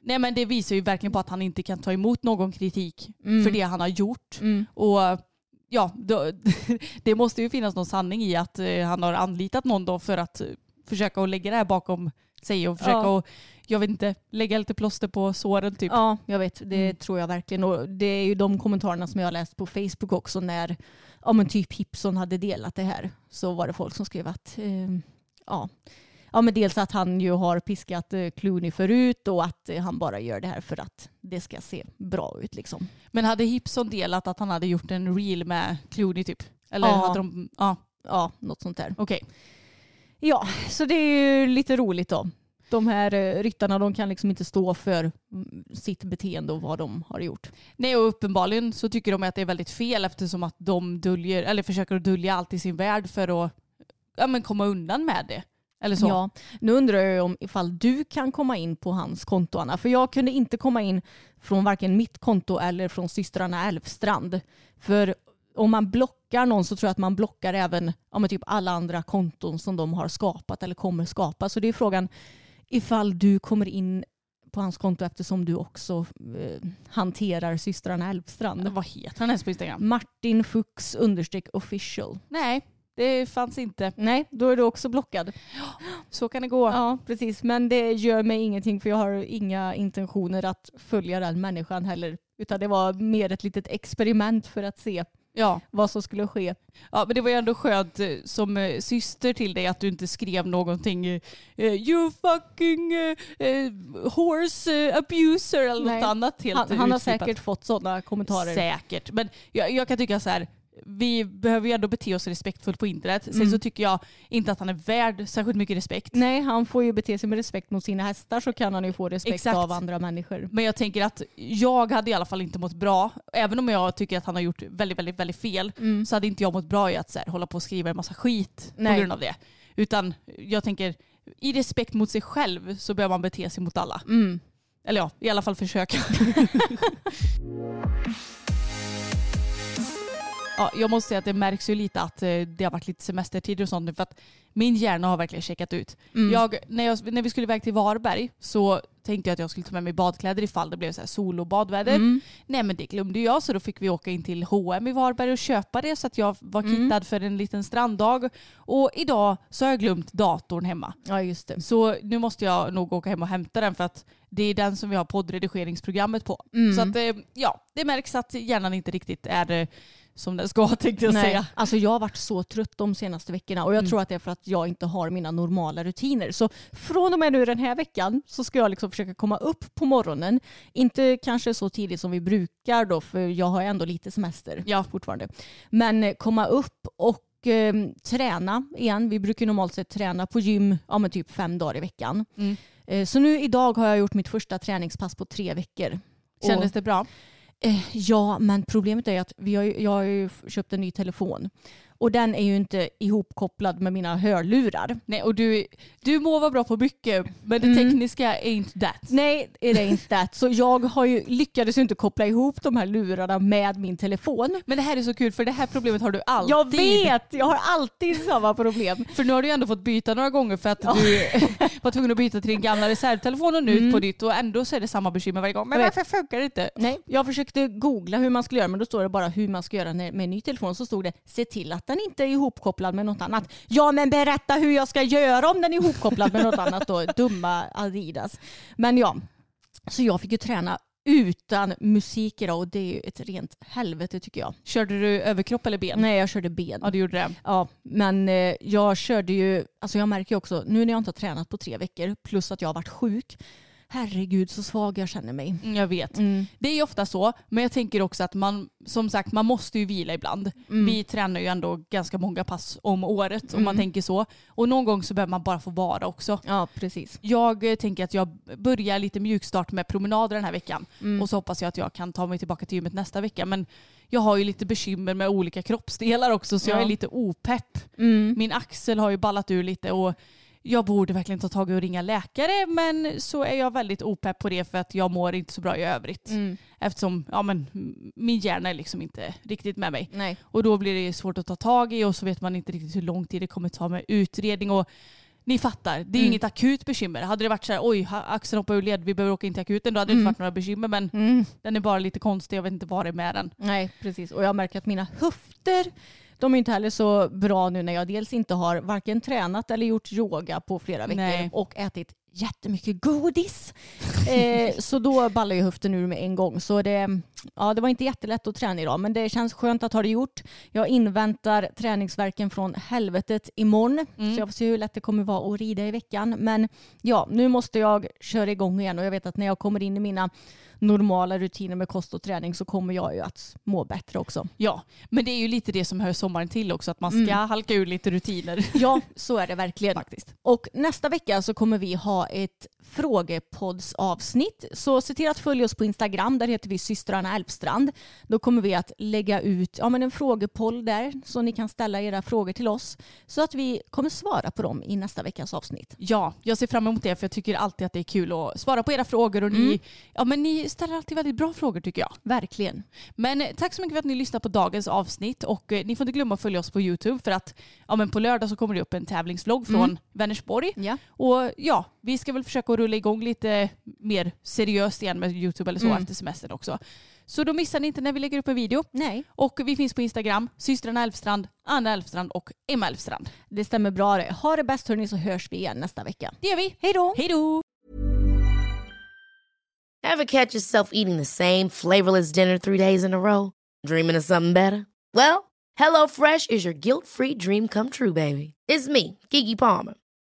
Nej men det visar ju verkligen på att han inte kan ta emot någon kritik Mm. för det han har gjort. Mm. Och ja, då, *laughs* det måste ju finnas någon sanning i att eh, han har anlitat någon då för att eh, försöka att lägga det här bakom sig och försöka Ja. att, jag vet inte, lägga lite plåster på såren typ. Ja, jag vet. Det Mm. tror jag verkligen. Och det är ju de kommentarerna som jag har läst på Facebook också när ja, men typ Hipson hade delat det här. Så var det folk som skrev att eh, ja. Ja, men dels att han ju har piskat eh, Clooney förut och att eh, han bara gör det här för att det ska se bra ut liksom. Men hade Hipson delat att han hade gjort en reel med Clooney typ? Eller Ja. hade de, ja Ja, något sånt där. okej. Ja, så det är ju lite roligt då. De här eh, ryttarna de kan liksom inte stå för mm, sitt beteende och vad de har gjort. Nej och uppenbarligen så tycker de att det är väldigt fel eftersom att de döljer, eller försöker att dölja allt i sin värld för att ja, men komma undan med det. Eller så. Ja, nu undrar jag om ifall du kan komma in på hans konto Anna. För jag kunde inte komma in från varken mitt konto eller från systrarna Elfstrand. För om man blockar någon så tror jag att man blockar även ja, typ alla andra konton som de har skapat eller kommer skapa. Så det är frågan ifall du kommer in på hans konto eftersom du också eh, hanterar systrarna Elfstrand. Vad heter han ens på Instagram? Martin Fuchs understreck official. Nej, det fanns inte. Nej, då är du också blockad. Så kan det gå. Ja, precis. Men det gör mig ingenting för jag har inga intentioner att följa den människan heller. Utan det var mer ett litet experiment för att se Ja. vad som skulle ske. ja, men det var ju ändå skönt eh, som eh, syster till dig att du inte skrev någonting eh, you fucking eh, horse abuser eller Nej. något annat helt Han, han har säkert fått sådana kommentarer. Säkert. Men jag, jag kan tycka så här, vi behöver ju ändå bete oss respektfullt på internet. Sen Mm. så tycker jag inte att han är värd särskilt mycket respekt. Nej, han får ju bete sig med respekt mot sina hästar så kan han ju få respekt Exakt. av andra människor. Men jag tänker att jag hade i alla fall inte mått bra, även om jag tycker att han har gjort väldigt, väldigt, väldigt fel, så hade inte jag mått bra i att så här, hålla på och skriva en massa skit Nej. på grund av det. Utan jag tänker, i respekt mot sig själv så behöver man bete sig mot alla. Mm. Eller ja, i alla fall försöka. *laughs* ja, jag måste säga att det märks ju lite att eh, det har varit lite semestertider och sånt nu för att min hjärna har verkligen checkat ut. Mm. Jag, när, jag, när vi skulle iväg till Varberg så tänkte jag att jag skulle ta med mig badkläder ifall det blev så här sol och badväder. Mm. Nej men det glömde jag så då fick vi åka in till H&M i Varberg och köpa det så att jag var Mm. kittad för en liten stranddag. Och idag så har jag glömt datorn hemma. Ja, just det. Så nu måste jag nog åka hem och hämta den för att det är den som vi har poddredigeringsprogrammet på. Mm. Så att eh, ja, det märks att hjärnan inte riktigt är eh, som den ska *laughs* tänkte jag Nej, säga. alltså jag har varit så trött de senaste veckorna och jag Mm. tror att det är för att jag inte har mina normala rutiner. Så från och med nu den här veckan så ska jag liksom försöka komma upp på morgonen. Inte kanske så tidigt som vi brukar då för jag har ändå lite semester Ja. fortfarande. Men eh, komma upp och eh, träna igen. Vi brukar normalt sett träna på gym ja, typ fem dagar i veckan. Mm. Eh, så nu idag har jag gjort mitt första träningspass på tre veckor. Kändes det bra? Eh, ja, men problemet är att vi har, jag har ju köpt en ny telefon. Och den är ju inte ihopkopplad med mina hörlurar. Nej, och du, du må vara bra på mycket men det Mm. tekniska ain't that. Nej, det är inte det. Så jag har ju, lyckades ju inte koppla ihop de här lurarna med min telefon. Men det här är så kul för det här problemet har du alltid. Jag vet, jag har alltid samma problem. För nu har du ju ändå fått byta några gånger för att du var tvungen att byta till din gamla reservtelefon och nu Mm. på nytt och ändå så är det samma bekymmer varje gång. Men varför funkar det inte? Nej, jag försökte googla hur man skulle göra men då står det bara hur man ska göra med en ny telefon. Så stod det se till att den inte är ihopkopplad med något annat. Ja men berätta hur jag ska göra om den är ihopkopplad med något annat då. Dumma Adidas. Men ja, så jag fick ju träna utan musik idag och det är ju ett rent helvete tycker jag. Körde du överkropp eller ben? Nej jag körde ben. Ja du gjorde det. Ja, men eh, jag körde ju, alltså jag märker ju också, nu när jag inte har tränat på tre veckor plus att jag har varit sjuk, herregud så svag jag känner mig. Mm, Jag vet. Mm. Det är ju ofta så, men jag tänker också att man, som sagt, man måste ju vila ibland. Mm. Vi tränar ju ändå ganska många pass om året om man tänker så. Och någon gång så behöver man bara få vara också. Ja, precis. Jag eh, tänker att jag börjar lite mjukstart med promenader den här veckan. Mm. Och så hoppas jag att jag kan ta mig tillbaka till gymmet nästa vecka. Men jag har ju lite bekymmer med olika kroppsdelar också så jag Ja. är lite opepp. Mm. Min axel har ju ballat ur lite och jag borde verkligen ta tag i och ringa läkare men så är jag väldigt opepp på det för att jag mår inte så bra i övrigt. Mm. Eftersom ja, men, min hjärna är liksom inte riktigt med mig. Nej. Och då blir det svårt att ta tag i och så vet man inte riktigt hur lång tid det kommer ta med utredning. Och ni fattar, det är Mm. inget akut bekymmer. Hade det varit så här, oj, axeln hoppar ur led, vi behöver åka in till akuten, då hade det Mm. inte varit några bekymmer. Men Mm. den är bara lite konstig, jag vet inte vad det är med den. Nej, precis. Och jag märker att mina höfter, de är inte heller så bra nu när jag dels inte har varken tränat eller gjort yoga på flera veckor Nej. och ätit jättemycket godis. eh, *laughs* så då ballar ju höften ur med en gång. Så det, ja, det var inte jättelätt att träna idag men det känns skönt att ha det gjort. Jag inväntar träningsverken från helvetet imorgon. Mm. Så jag får se hur lätt det kommer vara att rida i veckan. Men ja, nu måste jag köra igång igen och jag vet att när jag kommer in i mina normala rutiner med kost och träning så kommer jag ju att må bättre också. Ja, men det är ju lite det som hör sommaren till också, att man ska Mm. halka ur lite rutiner. Ja, så är det verkligen. Faktiskt. Och nästa vecka så kommer vi ha ett frågepoddsavsnitt. Så se till att följa oss på Instagram. Där heter vi systrarna Elfstrand. Då kommer vi att lägga ut ja, men en frågepoll där så ni kan ställa era frågor till oss. Så att vi kommer svara på dem i nästa veckas avsnitt. Ja, jag ser fram emot det för jag tycker alltid att det är kul att svara på era frågor och ni, Mm. ja, men ni ställer alltid väldigt bra frågor tycker jag. Verkligen. Men eh, tack så mycket för att ni lyssnar på dagens avsnitt och eh, ni får inte glömma att följa oss på YouTube för att ja, men på lördag så kommer det upp en tävlingsvlogg från Mm. Vänersborg. Ja. Och ja, vi ska väl försöka rulla igång lite mer seriöst igen med YouTube eller så Mm. efter semestern också. Så då missar ni inte när vi lägger upp en video. Nej, Och vi finns på Instagram, systrarna Elfstrand, Anna Elfstrand och Emma Elfstrand. det stämmer bra det. Ha det bäst hörni så hörs vi igen nästa vecka. Det gör vi. Hej då! Hej då! Ever catch yourself eating the same flavorless dinner three days in a row? Dreaming of something better? Well, HelloFresh is your guilt-free dream come true, baby. It's me, Kiki Palmer.